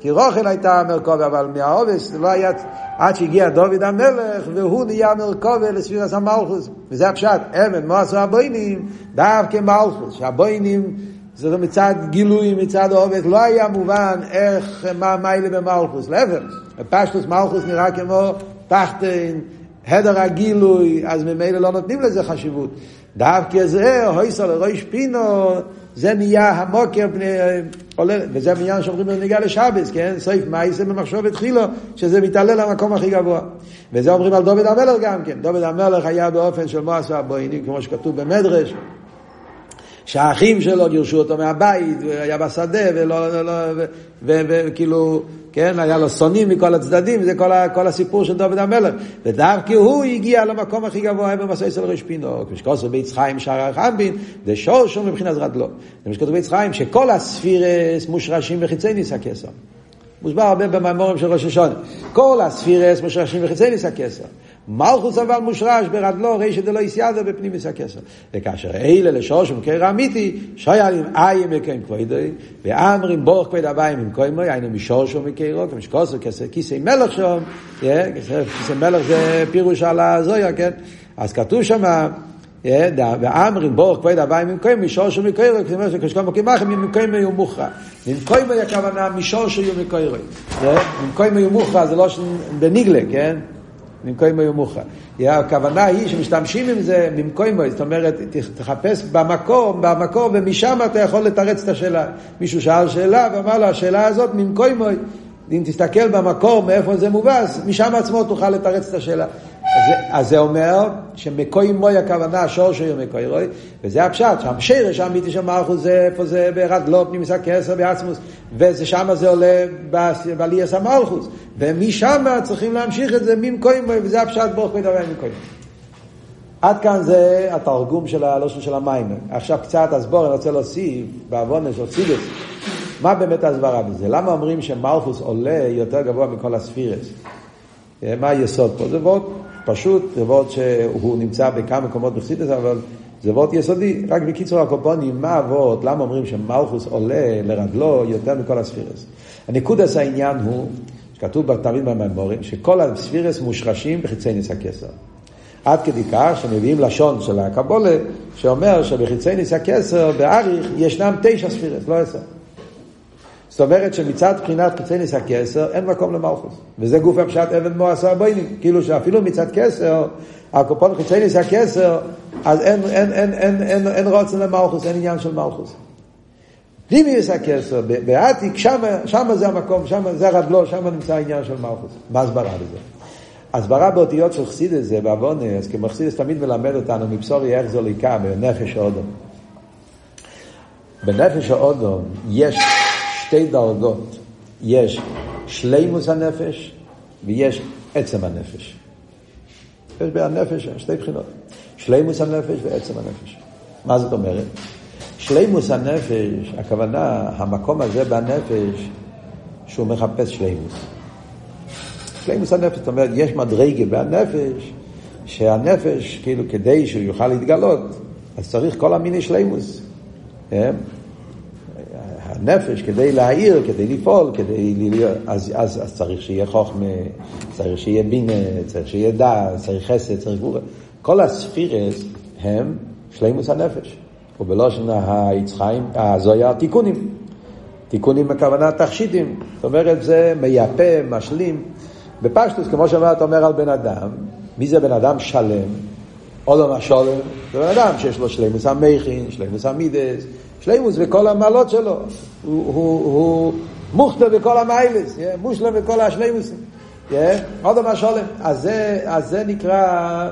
כי רוכל הייתה מרכובה, אבל מהעובס לא היה, עד שהגיע דוד המלך, והוא נהיה מרכובה לספירס המלכוס. וזה הפשט, אבן, מה עשו הבוינים? דווקא מלכוס, שהבוינים זה מצד גילוי, מצד עובד, לא היה מובן איך, מה מיילה במלכוס, להפך, בפשטוס מלכוס נראה כמו תחתן, הדר הגילוי, אז ממילא לא נותנים לזה חשיבות. דווקא זה, הויסו לראש פינו, זה נהיה המוקר, עולה, וזה העניין שאומרים בנגיעה לשבס, כן? סעיף מייסה במחשבת חילו, שזה מתעלה למקום הכי גבוה. וזה אומרים על דוד המלך גם כן. דוד המלך היה באופן של מואס והבוינים, כמו שכתוב במדרש. שהאחים שלו גירשו אותו מהבית, והיה בשדה, וכאילו, כן, היה לו שונאים מכל הצדדים, זה כל, כל הסיפור של דוד המלך. ודווקא הוא הגיע למקום הכי גבוה במסע אצל ראש פינו, כמו שכתוב ביץ חיים שער החמבין, זה שור שור מבחינת רדלו. זה מה שכתוב ביץ חיים, שכל הספירס מושרשים בחיצי ניס הכסר. מוסבר הרבה במאמורים של ראש השונה. כל הספירס מושרשים בחיצי ניס הכסר. מלכוס אבל מושרש ברדלו רישא דלא יסיידו בפנימיס הכסר. וכאשר אלה לשורש ומקר אמיתי, שיילים איים מקיים כבודי, ואמרים בורך כבד הבאים עם קוימוי, היינו משורש ומקרו, כמשקוסו כיסא מלך שם, כיסא מלך זה פירוש על הזויה, כן? אז כתוב שם, ואמרים בורך כבד הבאים עם קוימוי, משורש ומקרו, כשכל מוקים מחם, עם קוימוי הוא מוכרע. עם קוימוי הכוונה משורש ומקרו. עם קוימוי הוא מוכרע זה לא בניגלה, כן? ממקוימו יומוחה. הכוונה היא שמשתמשים עם זה ממקוימו, זאת אומרת, תחפש במקום, במקום, ומשם אתה יכול לתרץ את השאלה. מישהו שאל שאלה ואמר לו, השאלה הזאת ממקוימו, אם תסתכל במקום, מאיפה זה מובס, משם עצמו תוכל לתרץ את השאלה. אז זה אומר שמקוי מוי הכוונה שור שיר מקוי רוי, וזה הפשט, שם שרש האמיתי של מלכוס זה איפה זה ברדלו פנימיס הכסר בעצמוס, ושם זה עולה בעליאס המלכוס, ומשם צריכים להמשיך את זה ממקוי מוי, וזה הפשט ברוך מי דבר מקוי עד כאן זה התרגום של הלושן של המים. עכשיו קצת הסבור, אני רוצה להוסיף, בעוונש או צידס, מה באמת ההסברה בזה? למה אומרים שמלכוס עולה יותר גבוה מכל הספירס? מה היסוד פה? זה וורט פשוט, זה וורט שהוא נמצא בכמה מקומות בחסידס, אבל זה וורט יסודי. רק בקיצור הקופונים, מה הוורט? למה אומרים שמלכוס עולה לרגלו יותר מכל הספירס? הנקודס העניין הוא, שכתוב תמיד בממורים, שכל הספירס מושרשים בחיצי ניס הכסר. עד כדי כך שמביאים לשון של הקבולה, שאומר שבחיצי ניס הכסר, באריך, ישנם תשע ספירס, לא עשר. זאת אומרת שמצד בחינת חיצניס הכסר אין מקום למלכוס. וזה גוף הפשט אבן מועשה בוינים. כאילו שאפילו מצד כסר, הקופון חיצניס הכסר, אז אין, אין, אין, אין, אין, אין רוצן למלכוס, אין עניין של מלכוס. פנימיוס הכסר, בעתיק, שם זה המקום, שם זה רדלו, שם נמצא העניין של מלכוס. מה הסברה בזה? הסברה באותיות של חסידס זה בעוונס, כמו חסידס תמיד מלמד אותנו מבשורי איך זו ליקה בנפש האודום. בנפש האודום יש שתי דרגות. יש שלימוס הנפש ויש עצם הנפש. יש בנפש שתי בחינות. שלימוס הנפש ועצם הנפש. מה זאת אומרת? שלימוס הנפש, הכוונה, המקום הזה בנפש שהוא מחפש שלימוס. שלימוס הנפש, זאת אומרת, יש מדרגה בנפש, שהנפש, כאילו, כדי שהוא יוכל להתגלות, אז צריך כל המיני שלימוס. הנפש כדי להעיר, כדי לפעול, כדי להיות, אז, אז, אז צריך שיהיה חוכמה, צריך שיהיה בינה, צריך שיהיה דעת, צריך חסד, צריך גבורה. כל הספירס הם שלימוס הנפש. ובלושן היצחיים, הזויה תיקונים. תיקונים בכוונה תכשיטים. זאת אומרת, זה מייפה, משלים. בפשטוס, כמו שאומרת, אומר על בן אדם, מי זה בן אדם שלם? עולם השולם, זה בן אדם שיש לו שלימוס המכין, שלימוס המידס, שלימוס וכל המעלות שלו. הוא, הוא, הוא מוכתר בכל המיילס, מושלם בכל השלימוסים. עוד מה שולם. אז אז זה נקרא,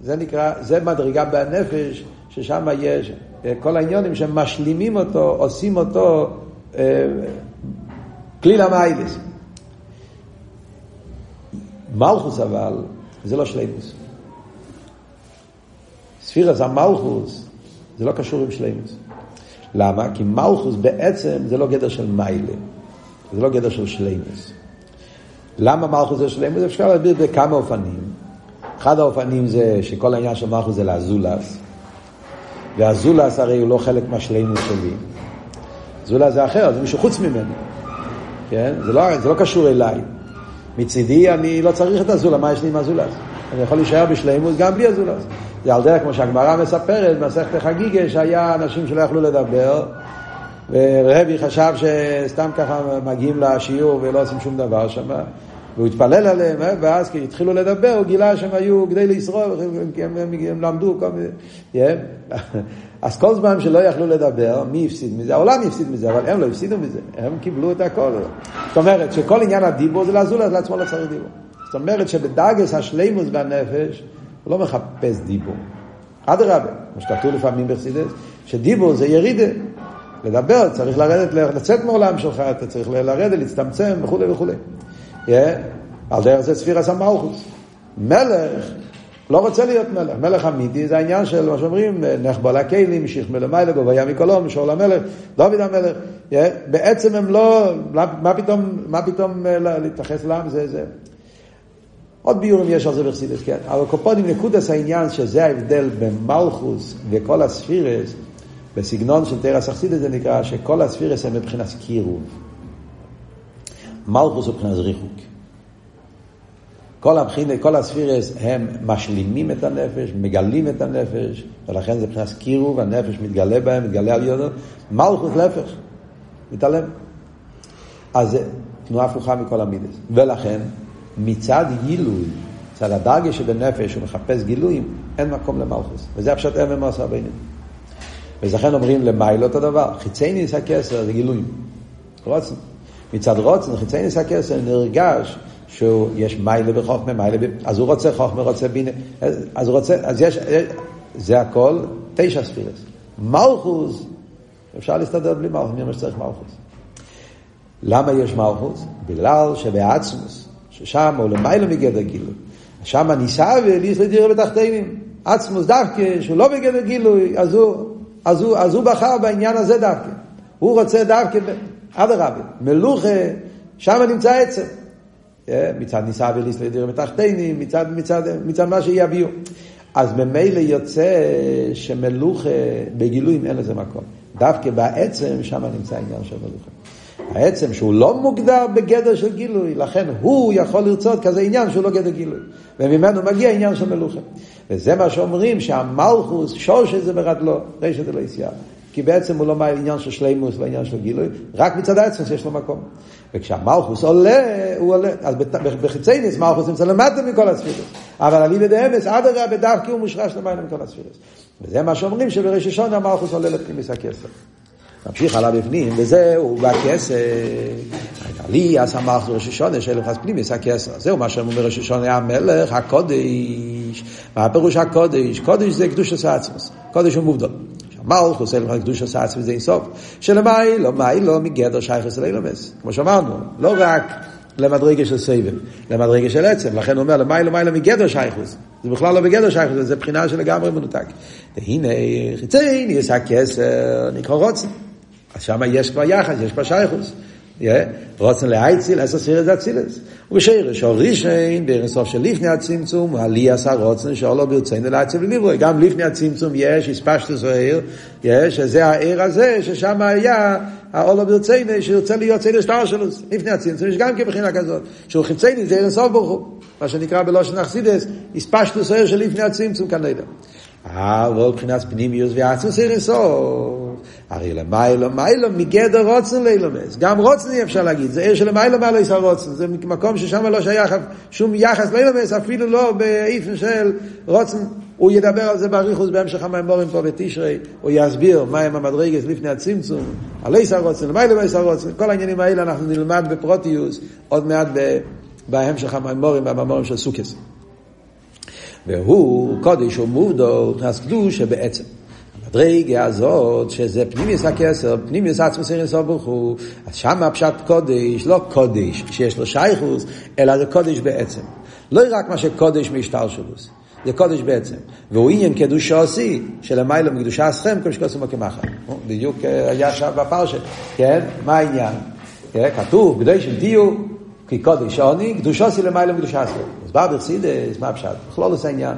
זה נקרא, זה מדרגה בנפש, ששם יש כל העניונים שמשלימים אותו, עושים אותו כליל המיילס. מלכוס אבל, זה לא שלימוס. ספירס המלכוס, זה לא קשור עם שלימוס. למה? כי מלכוס בעצם זה לא גדר של מיילה, זה לא גדר של שלימוס. למה מלכוס זה שלימוס? אפשר להסביר בכמה אופנים. אחד האופנים זה שכל העניין של מלכוס זה לאזולס, והזולס הרי הוא לא חלק מהשלימוס שלי. זולס זה אחר, זה מישהו חוץ ממני. כן? זה לא, זה לא קשור אליי. מצידי אני לא צריך את הזולס, מה יש לי עם הזולס? אני יכול להישאר בשלימוס גם בלי הזולס. זה על דרך כמו שהגמרא מספרת, במסכת חגיגה, שהיה אנשים שלא יכלו לדבר, ורבי חשב שסתם ככה מגיעים לשיעור ולא עושים שום דבר שם, והוא התפלל עליהם, אה, ואז כשהתחילו לדבר, הוא גילה שהם היו כדי לשרוד, הם, הם, הם למדו כל מיני... אז כל זמן שלא יכלו לדבר, מי הפסיד מזה? העולם הפסיד מזה, אבל הם לא הפסידו מזה, הם קיבלו את הכל. זאת אומרת שכל עניין הדיבור זה לעזור לעצמו לא צריך דיבור. זאת אומרת שבדאגס השלימוס בנפש, הוא לא מחפש דיבור. אדרבה, כמו שכתוב לפעמים בחסידס, שדיבור זה ירידה. לדבר, צריך לרדת, לצאת מעולם שלך, אתה צריך לרדת, להצטמצם וכולי וכולי. Yeah. על דרך זה ספירס המלכוס. מלך לא רוצה להיות מלך. מלך אמיתי זה העניין של מה שאומרים, נחבול הכלים, משיך מלמעלה, גוביה מקולום, שאול המלך, דוד המלך. Yeah. בעצם הם לא, מה פתאום, מה פתאום אה, להתייחס לעם זה, זה. עוד ביורים יש על זה בחסידס, כן. אבל קופונים נקודס העניין שזה ההבדל בין מלכוס וכל הספירס, בסגנון של תרס אכסידס זה נקרא שכל הספירס הם מבחינת קירוב. מלכוס הוא מבחינת ריחוק. כל, הבחינה, כל הספירס הם משלימים את הנפש, מגלים את הנפש, ולכן זה מבחינת קירוב, הנפש מתגלה בהם, מתגלה על יודו. מלכוס להפך, מתעלם. אז זה תנועה הפוכה מכל המידס. ולכן, מצד גילוי, מצד הדרגה שבנפש הוא מחפש גילויים, אין מקום למלכוס. וזה הפשט אמם עשה בינינו. ולכן אומרים למיילו אותו דבר, חיצי ניס הכסר זה גילויים. רוצן. מצד רוצן, חיצי ניס הכסר נרגש שיש מיילה בחוכמה, מיילה, אז הוא רוצה חוכמה, רוצה בינה, אז הוא רוצה, אז יש, זה הכל תשע ספירס. מלכוס, אפשר להסתדר בלי מלכוס, מי אומר שצריך מלכוס. למה יש מלכוס? בגלל שבעצמוס, ששם הוא למעלה מגדר גילוי. שם ניסה וליס לדירה בתחתינים. עצמוס דווקא, שהוא לא בגדר גילוי, אז הוא, אז הוא, אז הוא בחר בעניין הזה דווקא. הוא רוצה דווקא, אדרבה, מלוכה, שם נמצא עצם. מצד ניסה וליס לדירה בתחתינים, מצד, מצד, מצד מה שיביאו. אז ממילא יוצא שמלוכה בגילויים אין לזה מקום. דווקא בעצם שם נמצא העניין של מלוכה. העצם שהוא לא מוגדר בגדר של גילוי, לכן הוא יכול לרצות כזה עניין שהוא לא גדר גילוי. וממנו מגיע עניין של מלוכה. וזה מה שאומרים שהמלכוס, שורש זה ברדלו, רשת זה לא יסיעה. כי בעצם הוא לא מה עניין של שלימוס ועניין של גילוי, רק מצד העצם שיש לו מקום. וכשהמלכוס עולה, הוא עולה, אז בחיצייניס מלכוס נמצא למטה מכל הספירס. אבל אליבא דאמס, אדרבה דווקא הוא מושרש למעלה מכל הספירס. וזה מה שאומרים שבראש השונה המלכוס עולה לפנימיס הכסף. ממשיך הלאה בפנים, וזהו בכסר. לי מלך ראש השונה של אלף פנימיס הכסר. זהו מה שאומר ראש השונה המלך, הקודש. מה הפירוש הקודש? קודש זה קדוש עשה עצמוס. קודש הוא מובדל. מלכוס אלף קדוש עשה עצמוס זה אינסוף. שלמיילו, מיילו מגדר שייכס אילומס. כמו שאמרנו, לא רק למדרגה של סבב, למדרגה של עצם. לכן הוא אומר, למיילו מיילו מגדר שייכוס. זה בכלל לא בגדר שייכוס, זה בחינה שלגמרי מנותק. והנה, חיצי, נעשה הכסר, נקרא רוצן. אז שם יש כבר יחס, יש כבר שייכוס. רוצן להייציל, עשר סירס זה אצילס. ובשיר שור רישיין, בערן סוף של לפני הצמצום, עלי עשה רוצן שאולו ברצינו להציל וליברוי. גם לפני הצמצום יש, הספשטוס העיר, יש, שזה העיר הזה, ששם היה האולו ברצינו, שירצה להיות ציינו שטר שלו. לפני הצמצום יש גם כבחינה כזאת, שהוא חיצייני, זה ערן סוף ברוך הוא. מה שנקרא בלושן אכסידס, הספשטוס העיר של לפני הצמצום כנראה. אבל מבחינת פנימיוס ועצמוס ערן סוף. הרי למיילו, מיילו מגדר רוצן לאילומס. גם רוצן אי אפשר להגיד, זה עיר של למיילו מעלה יש רוצן. זה מקום ששם לא שייך שום יחס לאילומס, אפילו לא באיפן של רוצן. הוא ידבר על זה באריכוס בהמשך המימורים פה בתשרי, הוא יסביר מהם המדרגס לפני הצמצום, על איס הרוצן, למיילו ואיס הרוצן. כל העניינים האלה אנחנו נלמד בפרוטיוס עוד מעט בהמשך המימורים, במאמורים של סוכס. והוא קודש ומובדו, נכנס קדוש שבעצם. המדרגה הזאת, שזה פנימיוס הכסר, פנימיוס עצמוס אינסוף ברוך הוא, אז שם הפשט קודש, לא קודש שיש לו שייכוס, אלא זה קודש בעצם. לא רק מה שקודש משטר שלוס, זה קודש בעצם. והוא עניין קדושה עושי, שלמיילא מקדושה אסכם, כל שקוסם כמחר. בדיוק היה שם בפרשת, כן? מה העניין? כתוב, קדושים תהיו, כי קודש עוני, קדושה עושי למיילא מקדושה אסכם. אז בא ברסידס, מה הפשט? בכלול עושה עניין.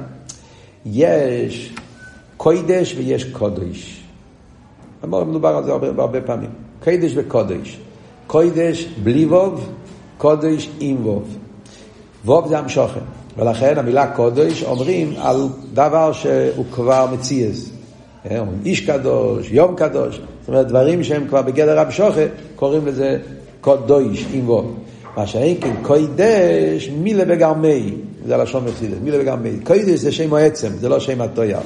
יש קוידש ויש קודש. מדובר על זה הרבה, הרבה פעמים. קוידש וקודש. קוידש בלי ווב, קודש עם ווב. ווב זה המשוכן. ולכן המילה קודש אומרים על דבר שהוא כבר מציאס. אה, איש קדוש, יום קדוש. זאת אומרת, דברים שהם כבר בגדר המשוכן, קוראים לזה קודש עם ווב. מה שאין כן קוידש מילה בגרמי, זה הלשון מפסידת, מילה בגרמי. קוידש זה שם העצם, זה לא שם הטויר.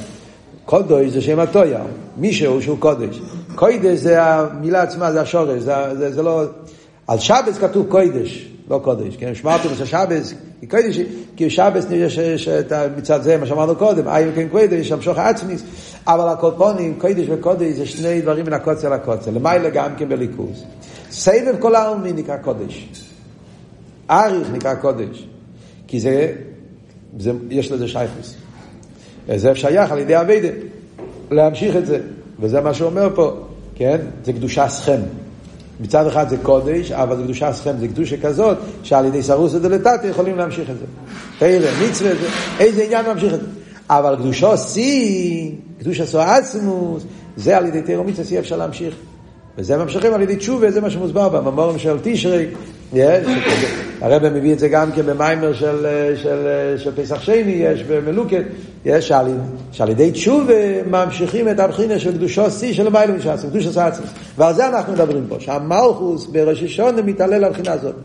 קודש זה שם הטויר, מישהו שהוא קודש. קוידש זה המילה עצמה, זה השורש, זה, זה, זה לא... על שבס כתוב קוידש, לא קודש, כן? שמרתם את השבס, כי קודש, כי שבס יש את מצד זה, מה שאמרנו קודם, אי וכן קודש, המשוך העצמיס, אבל הקופונים, קודש וקודש זה שני דברים מן הקוצר לקוצר, למעלה גם כן בליכוז. סבב כל העלמין נקרא קודש. אריך נקרא קודש. כי זה, זה יש לזה שייכוס. זה שייך על ידי אביידה, להמשיך את זה. וזה מה שהוא אומר פה, כן? זה קדושה סכם. מצד אחד זה קודש, אבל זה קדושה סכם, זה קדושה כזאת, שעל ידי סרוסא דלתתא יכולים להמשיך את זה. תראה, מצווה, איזה עניין להמשיך את זה. אבל קדושו שיא, קדושה סואצמוס, זה על ידי תירו מצווה שיא אפשר להמשיך. וזה ממשיכים על ידי תשובה, זה מה שמוסבר בממורים של תשרי. הרב מביא את זה גם כן במיימר של, של, של פסח שני, יש במלוקת, יש שעל, שעל ידי תשובה ממשיכים את הבחינה של קדושו שיא של מיילא משעשו, קדושו עצמוס. ועל זה אנחנו מדברים פה, שהמלכוס בראש השונה מתעלה לבחינה הזאת.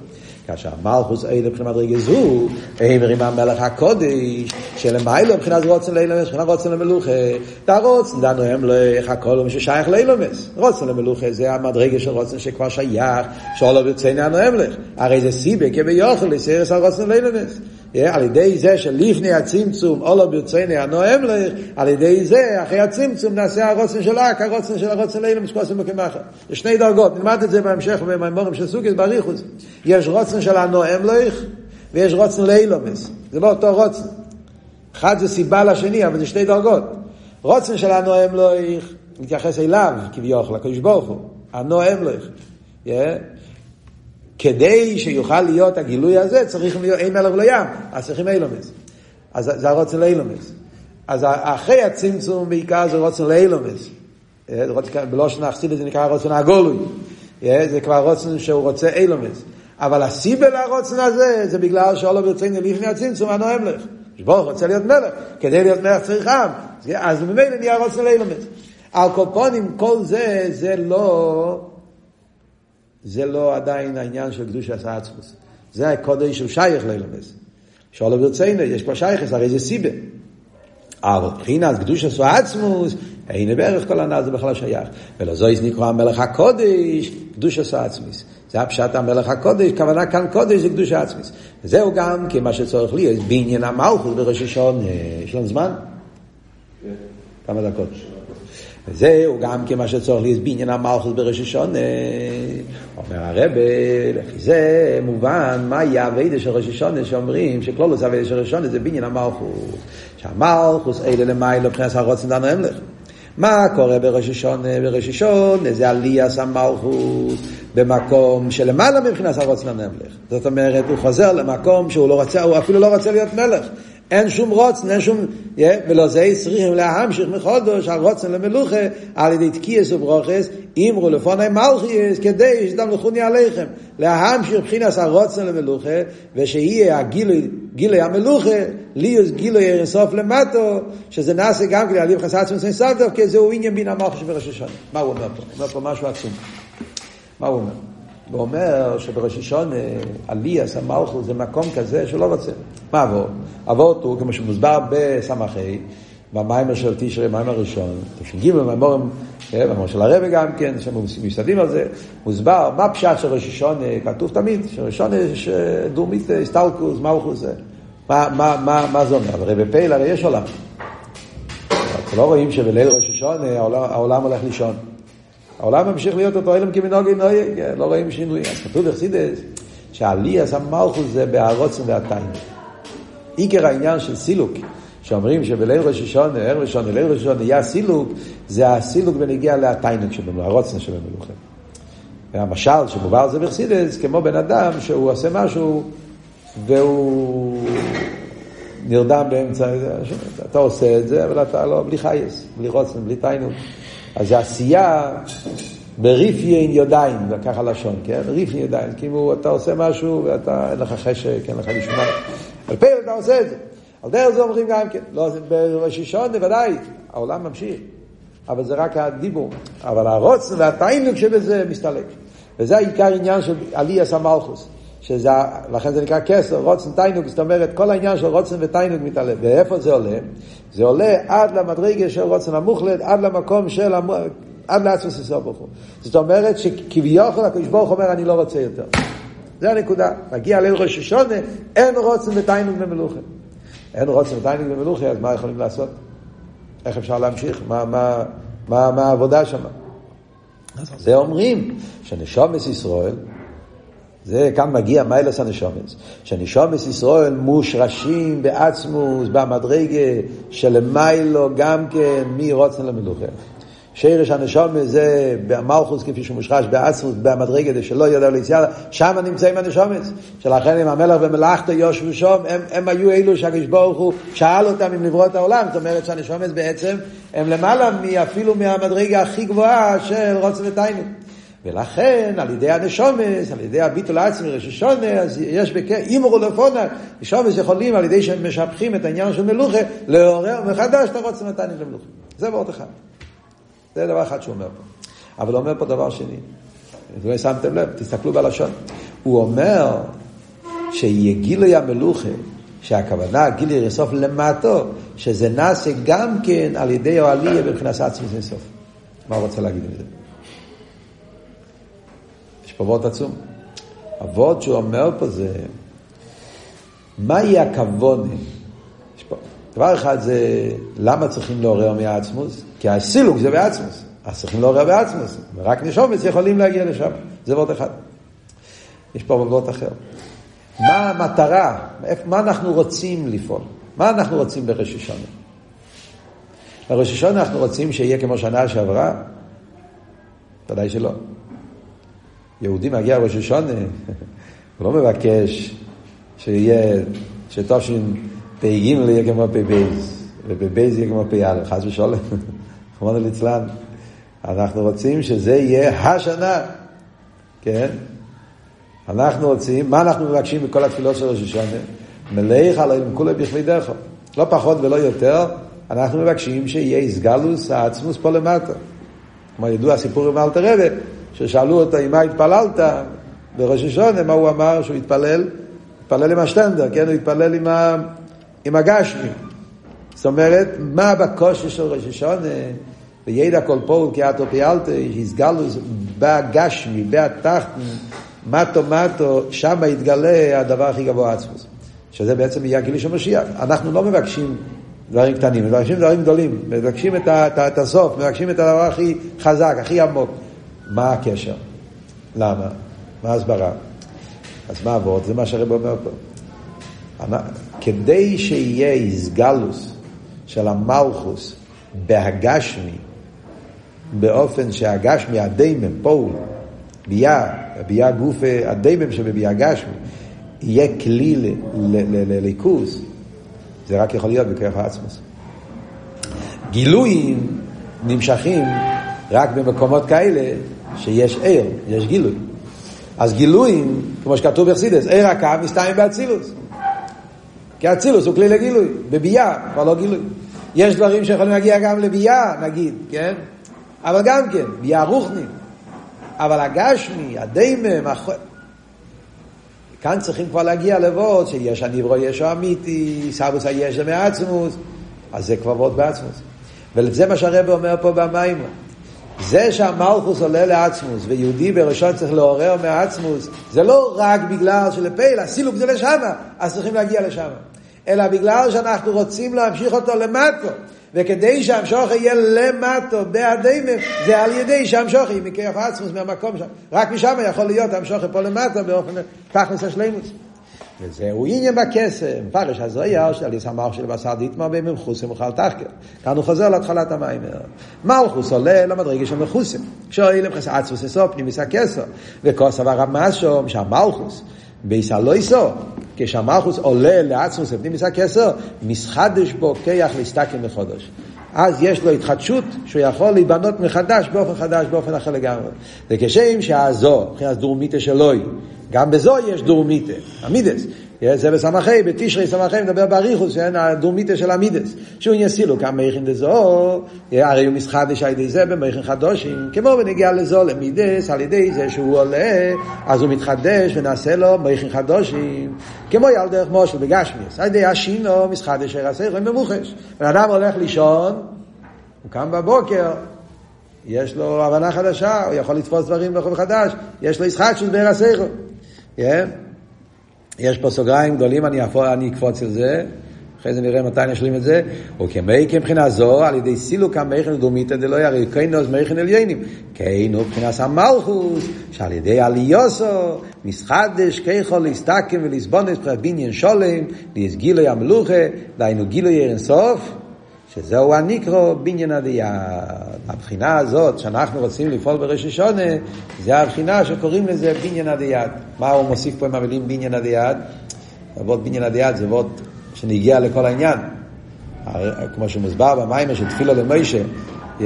כאשר מלכוס אלה מבחינת רגע זו, הם עם המלך הקודש, שלמיילו מבחינת רוצן לאילומס, מבחינת רוצן למלוכה, תרוצן, דנו הם לך הכל הוא ששייך לאילומס. רוצן למלוכה זה המדרגה של רוצן שכבר שייך, שאולו ברציני הנואם הרי זה סיבה כביוכל לסיירס על רוצן לאילומס. על ידי זה שלפני הצמצום, אולו ברציני הנואם לך, על ידי זה, אחרי הצמצום, נעשה הרוצן של אק, הרוצן של הרוצן לאילומס, כוסם בקמחה. יש שני דרגות, נלמד את זה בהמשך במימורים של סוגס, בריחוס. יש רוצן של הנואם לך, ויש רוצן לאילומס. זה לא אותו רוצן. אחד זה סיבה לשני, אבל זה שתי דרגות. רוצן של הנואם לך, מתייחס אליו, כביכול, לקדוש ברוך הוא. הנואם לך. כדי שיוכל להיות הגילוי הזה, צריכים להיות אין מלך ולא ים, אז צריכים אילומס. אז זה הרוצן לאילומס. אז אחרי הצמצום בעיקר זה רוצן לאילומס. בלושן החסיד זה נקרא רוצן הגולוי. זה כבר רוצן שהוא רוצה אילומס. אבל הסיבה לרוצן הזה, זה בגלל שאולו ברצינו לפני הצמצום הנואם לך. ברוך רוצה להיות מלך, כדי להיות מלך צריך עם. אז ממילא נהיה רוצן לאילומס. על כל זה, זה לא, זה לא עדיין העניין של קדוש עשה עצמוס. זה הקודש שהוא שייך לאילומס. שאולו ברצינו, יש פה שייכס, הרי זה סיבה. אבל מבחינת קדוש עשו עצמוס, הנה בערך כל הנ"ל זה בכלל שייך. ולזויס נקרא המלך הקודש, קדוש עשו עצמוס. זה הפשט המלך הקודש, כוונה כאן קודש זה קדוש עצמוס. וזהו גם כמה שצורך לי, בעניין המלכות בראש השעון, יש לנו זמן? כמה דקות. וזהו גם כמה שצורך לי, בעניין המלכות בראש השעון. אומר הרב, לפי זה מובן, מה יהיה הווידה של ראש השעון, שאומרים שכלולוס הווידה של ראש השעון זה בעניין המלכות. שהמלכוס אלה למיילו מבחינת הרוצן דנו המלך. מה קורה בראש השונה? בראש השונה זה עליאס המלכות במקום שלמעלה מבחינת הרוצן המלך. זאת אומרת, הוא חוזר למקום שהוא לא רוצה, הוא אפילו לא רוצה להיות מלך. אין שום רוצן, אין שום... ולא זה צריכים להמשיך מחודש הרוצן למלוכה על ידי תקייס וברוכס, אמרו לפוני מלכיאס, כדי שתמלכוני עליכם. להמשיך מבחינת הרוצן למלוכה, ושיהיה הגילוי, גילוי המלוכה, ליוס גילוי אינסוף למטו, שזה נעשה גם כדי להליב חסר עצמם טוב, כי זהו עניין בין המלכה שבראש השונה. מה הוא אומר פה? הוא אומר פה משהו עצום. מה הוא אומר? הוא אומר שבראש השונה, עליאס המלכות זה מקום כזה שלא רוצה. מה עבור? עבור הוא, כמו שמוסבר בסמכי, במיימר של תשרי, במיימר הראשון, תש"ג, במיימורים, במיימר של הרבי גם כן, שמסתכלים על זה, מוסבר מה פשט של ראש השונה, כתוב תמיד, שראש השונה יש דורמית הסטלקוס, מלכוס זה. מה, מה, מה, מה זה אומר? הרי בפייל הרי יש עולם. אנחנו לא רואים שבליל ראש השונה העולם, העולם הולך לישון. העולם ממשיך להיות אותו אלם כמנהוגי נויג, לא רואים שינוי. אז כתוב בחסידס שהעליאס המלכוס זה בהרוצן והתיים. עיקר העניין של סילוק, שאומרים שבליל ראש השונה, ערב ראשון, ליל ראש השונה, יהיה סילוק, זה הסילוק בנגיע להתיינוק שבנו, הרוצן שבמלוכה. והמשל שמובא על זה בחסידס, כמו בן אדם שהוא עושה משהו והוא נרדם באמצע, אתה עושה את זה, אבל אתה לא, בלי חייס, בלי רוצן, בלי תיינוק. אז זה עשייה בריפיין ידיים, זה ככה לשון, כן? ריפיין ידיים, כאילו אתה עושה משהו ואתה, אין לך חשק, אין לך נשמע. על פה אתה עושה את זה. על דרך זה אומרים גם כן, לא, בראש השעון בוודאי, העולם ממשיך. אבל זה רק הדיבור. אבל הרוצן והתיינוק שבזה מסתלק. וזה העיקר עניין של עליאס המלכוס. שזה, לכן זה נקרא כסר, רוצן תיינוג, זאת אומרת, כל העניין של רוצן ותיינוג מתעלה. ואיפה זה עולה? זה עולה עד למדרגה של רוצן המוחלט, עד למקום של, המ... עד לעצמוס ישראל ברוך הוא. זאת אומרת שכביכול הקדוש ברוך אומר, אני לא רוצה יותר. זה הנקודה. מגיע ליל ראש השונה, אין רוצן ותיינוג במלוכה. אין רוצן ותיינוג במלוכה, אז מה יכולים לעשות? איך אפשר להמשיך? מה, מה, מה, מה העבודה שם? אז זה אומרים שנשומס ישראל, זה כאן מגיע מיילס הנשומס, שנשומס ישראל מושרשים בעצמוס, במדרגה שלמיילו גם כן מי רוצן למלוכה. שרש הנשומת זה במלכוס כפי שהוא מושרש בעצמוס, במדרגה שלא יודע ליציאה, שם נמצאים הנשומת. שלכן אם המלך ומלאכתו יושבו שם, הם, הם היו אלו שהקדוש ברוך הוא שאל אותם אם לברוא את העולם. זאת אומרת שהנשומת בעצם הם למעלה אפילו מהמדרגה הכי גבוהה של רוצן ותיינות. ולכן על ידי הנשומס, על ידי הביטול העצמי רששונה, אז יש בכ... אימרו לפונה, נשומס יכולים על ידי שהם משבחים את העניין של מלוכה, לעורר מחדש את הרוצן ותיינות למלוכה. זה ועוד אחד. זה דבר אחד שהוא אומר פה. אבל הוא אומר פה דבר שני. אם לא שמתם לב, תסתכלו בלשון. הוא אומר שיגילוי המלוכה, שהכוונה גילי לסוף למטו, שזה נעשה גם כן על ידי אוהליה מבחינת עצמי סוף. מה הוא רוצה להגיד עם זה? פה וורט עצום. הוורד שהוא אומר פה זה, מהי הכוונה? דבר אחד זה, למה צריכים לעורר מהעצמוס? כי הסילוק זה בעצמוס. אז צריכים לעורר בעצמוס. ורק נשומץ יכולים להגיע לשם. זה וורט אחד. יש פה וורט אחר. מה המטרה? מה אנחנו רוצים לפעול? מה אנחנו רוצים בראש השונה? בראש אנחנו רוצים שיהיה כמו שנה שעברה? ודאי שלא. יהודי מגיע לראש השונה, הוא לא מבקש שיהיה, שטוב פ"ג יהיה כמו פ"ב, ופ"ב יהיה כמו פ"א, חס ושלום, רחמנא ליצלן. אנחנו רוצים שזה יהיה השנה, כן? אנחנו רוצים, מה אנחנו מבקשים בכל התפילות של ראש השונה? מלאך עליהם כולי בכלי דרכו. לא פחות ולא יותר, אנחנו מבקשים שיהיה איסגלוס העצמוס פה למטה. כמו ידוע הסיפור עם אלתר רבה, ששאלו אותו עם מה התפללת בראש השונה, מה הוא אמר שהוא התפלל? התפלל עם השטנדר, כן? הוא התפלל עם, ה... עם הגשמי. זאת אומרת, מה בקושי של ראש השונה? וידע כל פועל כי אתו פיאלתו, הסגלו בגשמי, בתחתן, מטו מטו, שם יתגלה הדבר הכי גבוה עצמוס. שזה בעצם יהיה הגילוי של משיח. אנחנו לא מבקשים דברים קטנים, מבקשים דברים גדולים, מבקשים את, את, את הסוף, מבקשים את הדבר הכי חזק, הכי עמוק. מה הקשר? למה? מה ההסברה? אז מה עבוד? זה מה שהרב אומר פה. כדי שיהיה איסגלוס של המלכוס בהגשמי, באופן שהגשמי, הדיימם, פול, ביה, ביה גוף הדיימם שבביה גשמי, יהיה כלי לליכוז, זה רק יכול להיות בכוח העצמוס. גילויים נמשכים רק במקומות כאלה שיש עיר, יש גילוי. אז גילויים, כמו שכתוב בחסידס, עיר הקו מסתיים באצילוס. כי אצילוס הוא כלי לגילוי, בביאה, כבר לא גילוי. יש דברים שיכולים להגיע גם לביאה, נגיד, כן? אבל גם כן, ביאה רוחני. אבל הגשמי, הדיימם, הח... כאן צריכים כבר להגיע לבות שיש הניברו ישו אמיתי, סבוס הישע מעצמוס, אז זה כבר וורד בעצמוס. וזה מה שהרב אומר פה במים. זה שהמלכוס עולה לעצמוס, ויהודי בראשון צריך לעורר מעצמוס, זה לא רק בגלל שלפייל, הסילוק זה לשמה, אז צריכים להגיע לשמה. אלא בגלל שאנחנו רוצים להמשיך אותו למטו. וכדי שהמשוך יהיה למטו בהדיימם, זה על ידי שהמשוך יהיה מכיח עצמוס מהמקום שם. רק משם יכול להיות המשוך פה למטו באופן תכלס השלימוס. וזהו עניין בקסם, פרש הזויר של יסמך של בשר דיתמר במחוסם וכל תחקר. כאן הוא חוזר להתחלת המים. מלכוס עולה למדרגה של מחוסם. כשאוי למחס עצמוס אסו פנימיס הכסר. וכוס עבר המסו, שהמלכוס ביס הלויסו, כשהמלכוס עולה לעצמוס פנימיס הכסר, מסחדש בו כיח להסתכל מחודש. אז יש לו התחדשות שהוא יכול להיבנות מחדש באופן חדש, באופן אחר לגמרי. וכשם שהזו, מבחינת דורמיתא שלוי, גם בזו יש דורמיתא, המידס. זה בסמכי, בתשרי סמכי מדבר באריכוס, שאין הדורמיתא של המידס. שהוא יסילו כמה מייכין דזו, הרי הוא מסחדש על ידי זה במייכין חדושים, כמו בנגיע לזו למידס, על ידי זה שהוא עולה, אז הוא מתחדש ונעשה לו מייכין חדושים, כמו יל דרך מושל בגשמיאס, על ידי השינו מסחדש הרסך וממוחש. בן אדם הולך לישון, הוא קם בבוקר, יש לו הבנה חדשה, הוא יכול לתפוס דברים בחוב חדש, יש לו ישחק של בר הסייכו. Yeah. יש פה סוגריים גדולים, אני, אפור, אני אקפוץ על זה, אחרי זה נראה מתי נשלים את זה. וכמי כמבחינה זו, על ידי סילוק המכן דומיתא דלא ירא כינוס מכן עליינים. כינו מבחינת המלכוס, שעל ידי עליוסו, מסחדש כיכול להסתכם ולסבונס בניין שולם, להסגילוי המלוכה, דהיינו גילוי אין סוף. שזהו הניקרו בניין הדיין. הבחינה הזאת שאנחנו רוצים לפעול בראש השונה, זה הבחינה שקוראים לזה בניין הדיין. מה הוא מוסיף פה עם המילים בניין הדיין? אבות בניין הדיין זה אבות שנגיע לכל העניין. כמו שמוסבר במים של תפילה למוישה, yeah,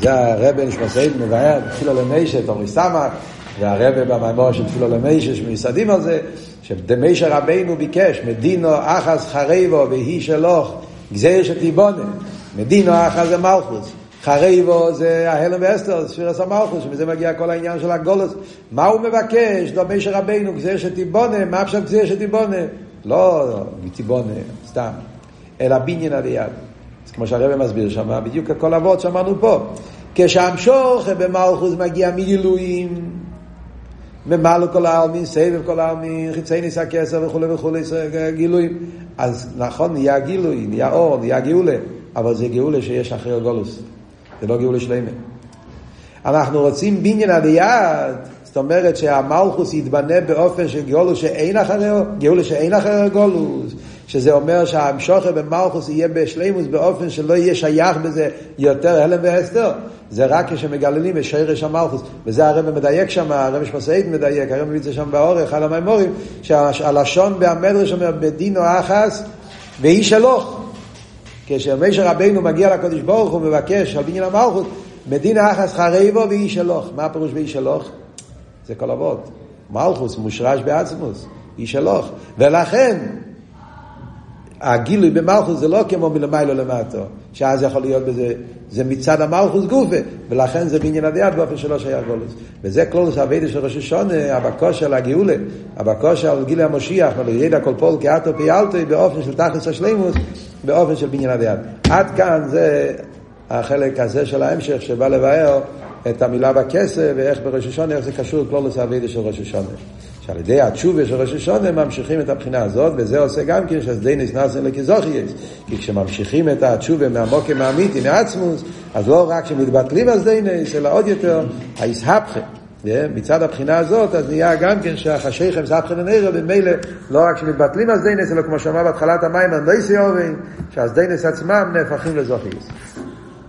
זה הרבי נשמסעית מבאר, תפילה למוישה, תומרי סמך, והרבי במימור של תפילה למוישה שמיסדים על זה, שדמישה רבינו ביקש, מדינו אחס חריבו והיא שלוך גזיר שתיבונה, מדינו אחר זה מלכוס, חריבו זה ההלם ואסתר, ספירס המלכוס, שמזה מגיע כל העניין של הגולוס. מה הוא מבקש? דומי של רבינו, גזיר שתיבונה, מה עכשיו גזיר שתיבונה? לא תיבונה, סתם, אלא בניין עד יד. כמו שהרבא מסביר שם, בדיוק הכל אבות שאמרנו פה. כשהמשוך במלכוס מגיע מגילויים, ממלא כל העלמין, סבב כל העלמין, חיצי ניסה כסר וכולי וכולי, גילויים. אז נכון, נהיה גילוי, נהיה אור, נהיה גאולה, אבל זה גאולה שיש אחרי גולוס. זה לא גאולה שלמה. אנחנו רוצים בניין עד יד, זאת אומרת שהמלכוס יתבנה באופן של גאולה שאין אחרי, גאולה שאין אחרי גולוס. שזה אומר שהמשוכר במלכוס יהיה בשלימוס באופן שלא יהיה שייך בזה יותר הלם והסתר. זה רק כשמגללים את שרש המלכוס. וזה הרב מדייק שם, הרב שמסעית מדייק, הרב מביא את זה שם באורך, על המימורים, שהלשון בהמדרש אומר בדינו אחס ואיש אלוך. כשמשה רבינו מגיע לקודש ברוך הוא מבקש על בניין המלכות, מדין אחס חריבו ואיש אלוך. מה הפירוש באיש אלוך? זה כל אבות. מלכוס מושרש בעצמוס, איש אלוך. ולכן הגילוי במלכוס זה לא כמו מלמיילו למטו, שאז יכול להיות בזה, זה מצד המלכוס גופה, ולכן זה בעניין הדעת באופן שלא שייך גולוס. וזה קלולוס אביידה של ראש השונה, הבקושה לגאולה, הבקושה על גילוי המשיח, אבל ידע כל פול כאטו פיאלטו, באופן של תכלס השלימוס, באופן של בניין הדעת. עד כאן זה החלק הזה של ההמשך שבא לבאר את המילה בכסף, ואיך בראש השונה, איך זה קשור קלולוס אביידה של ראש השונה. שעל ידי התשובה של ראש השונה ממשיכים את הבחינה הזאת, וזה עושה גם כן שהסדיינס נאסן לכזוכייס. כי כשממשיכים את התשובה מהמוקם האמיתי, מעצמוס, אז לא רק שמתבטלים הסדיינס, אלא עוד יותר היסהפכה. מצד הבחינה הזאת, אז נהיה גם כן שהחשיכם סבכם לנרא, ומילא לא רק שמתבטלים הסדיינס, אלא כמו שאמר בהתחלת המים, הנדייסי אובין, שהסדיינס עצמם נהפכים לזוכייס.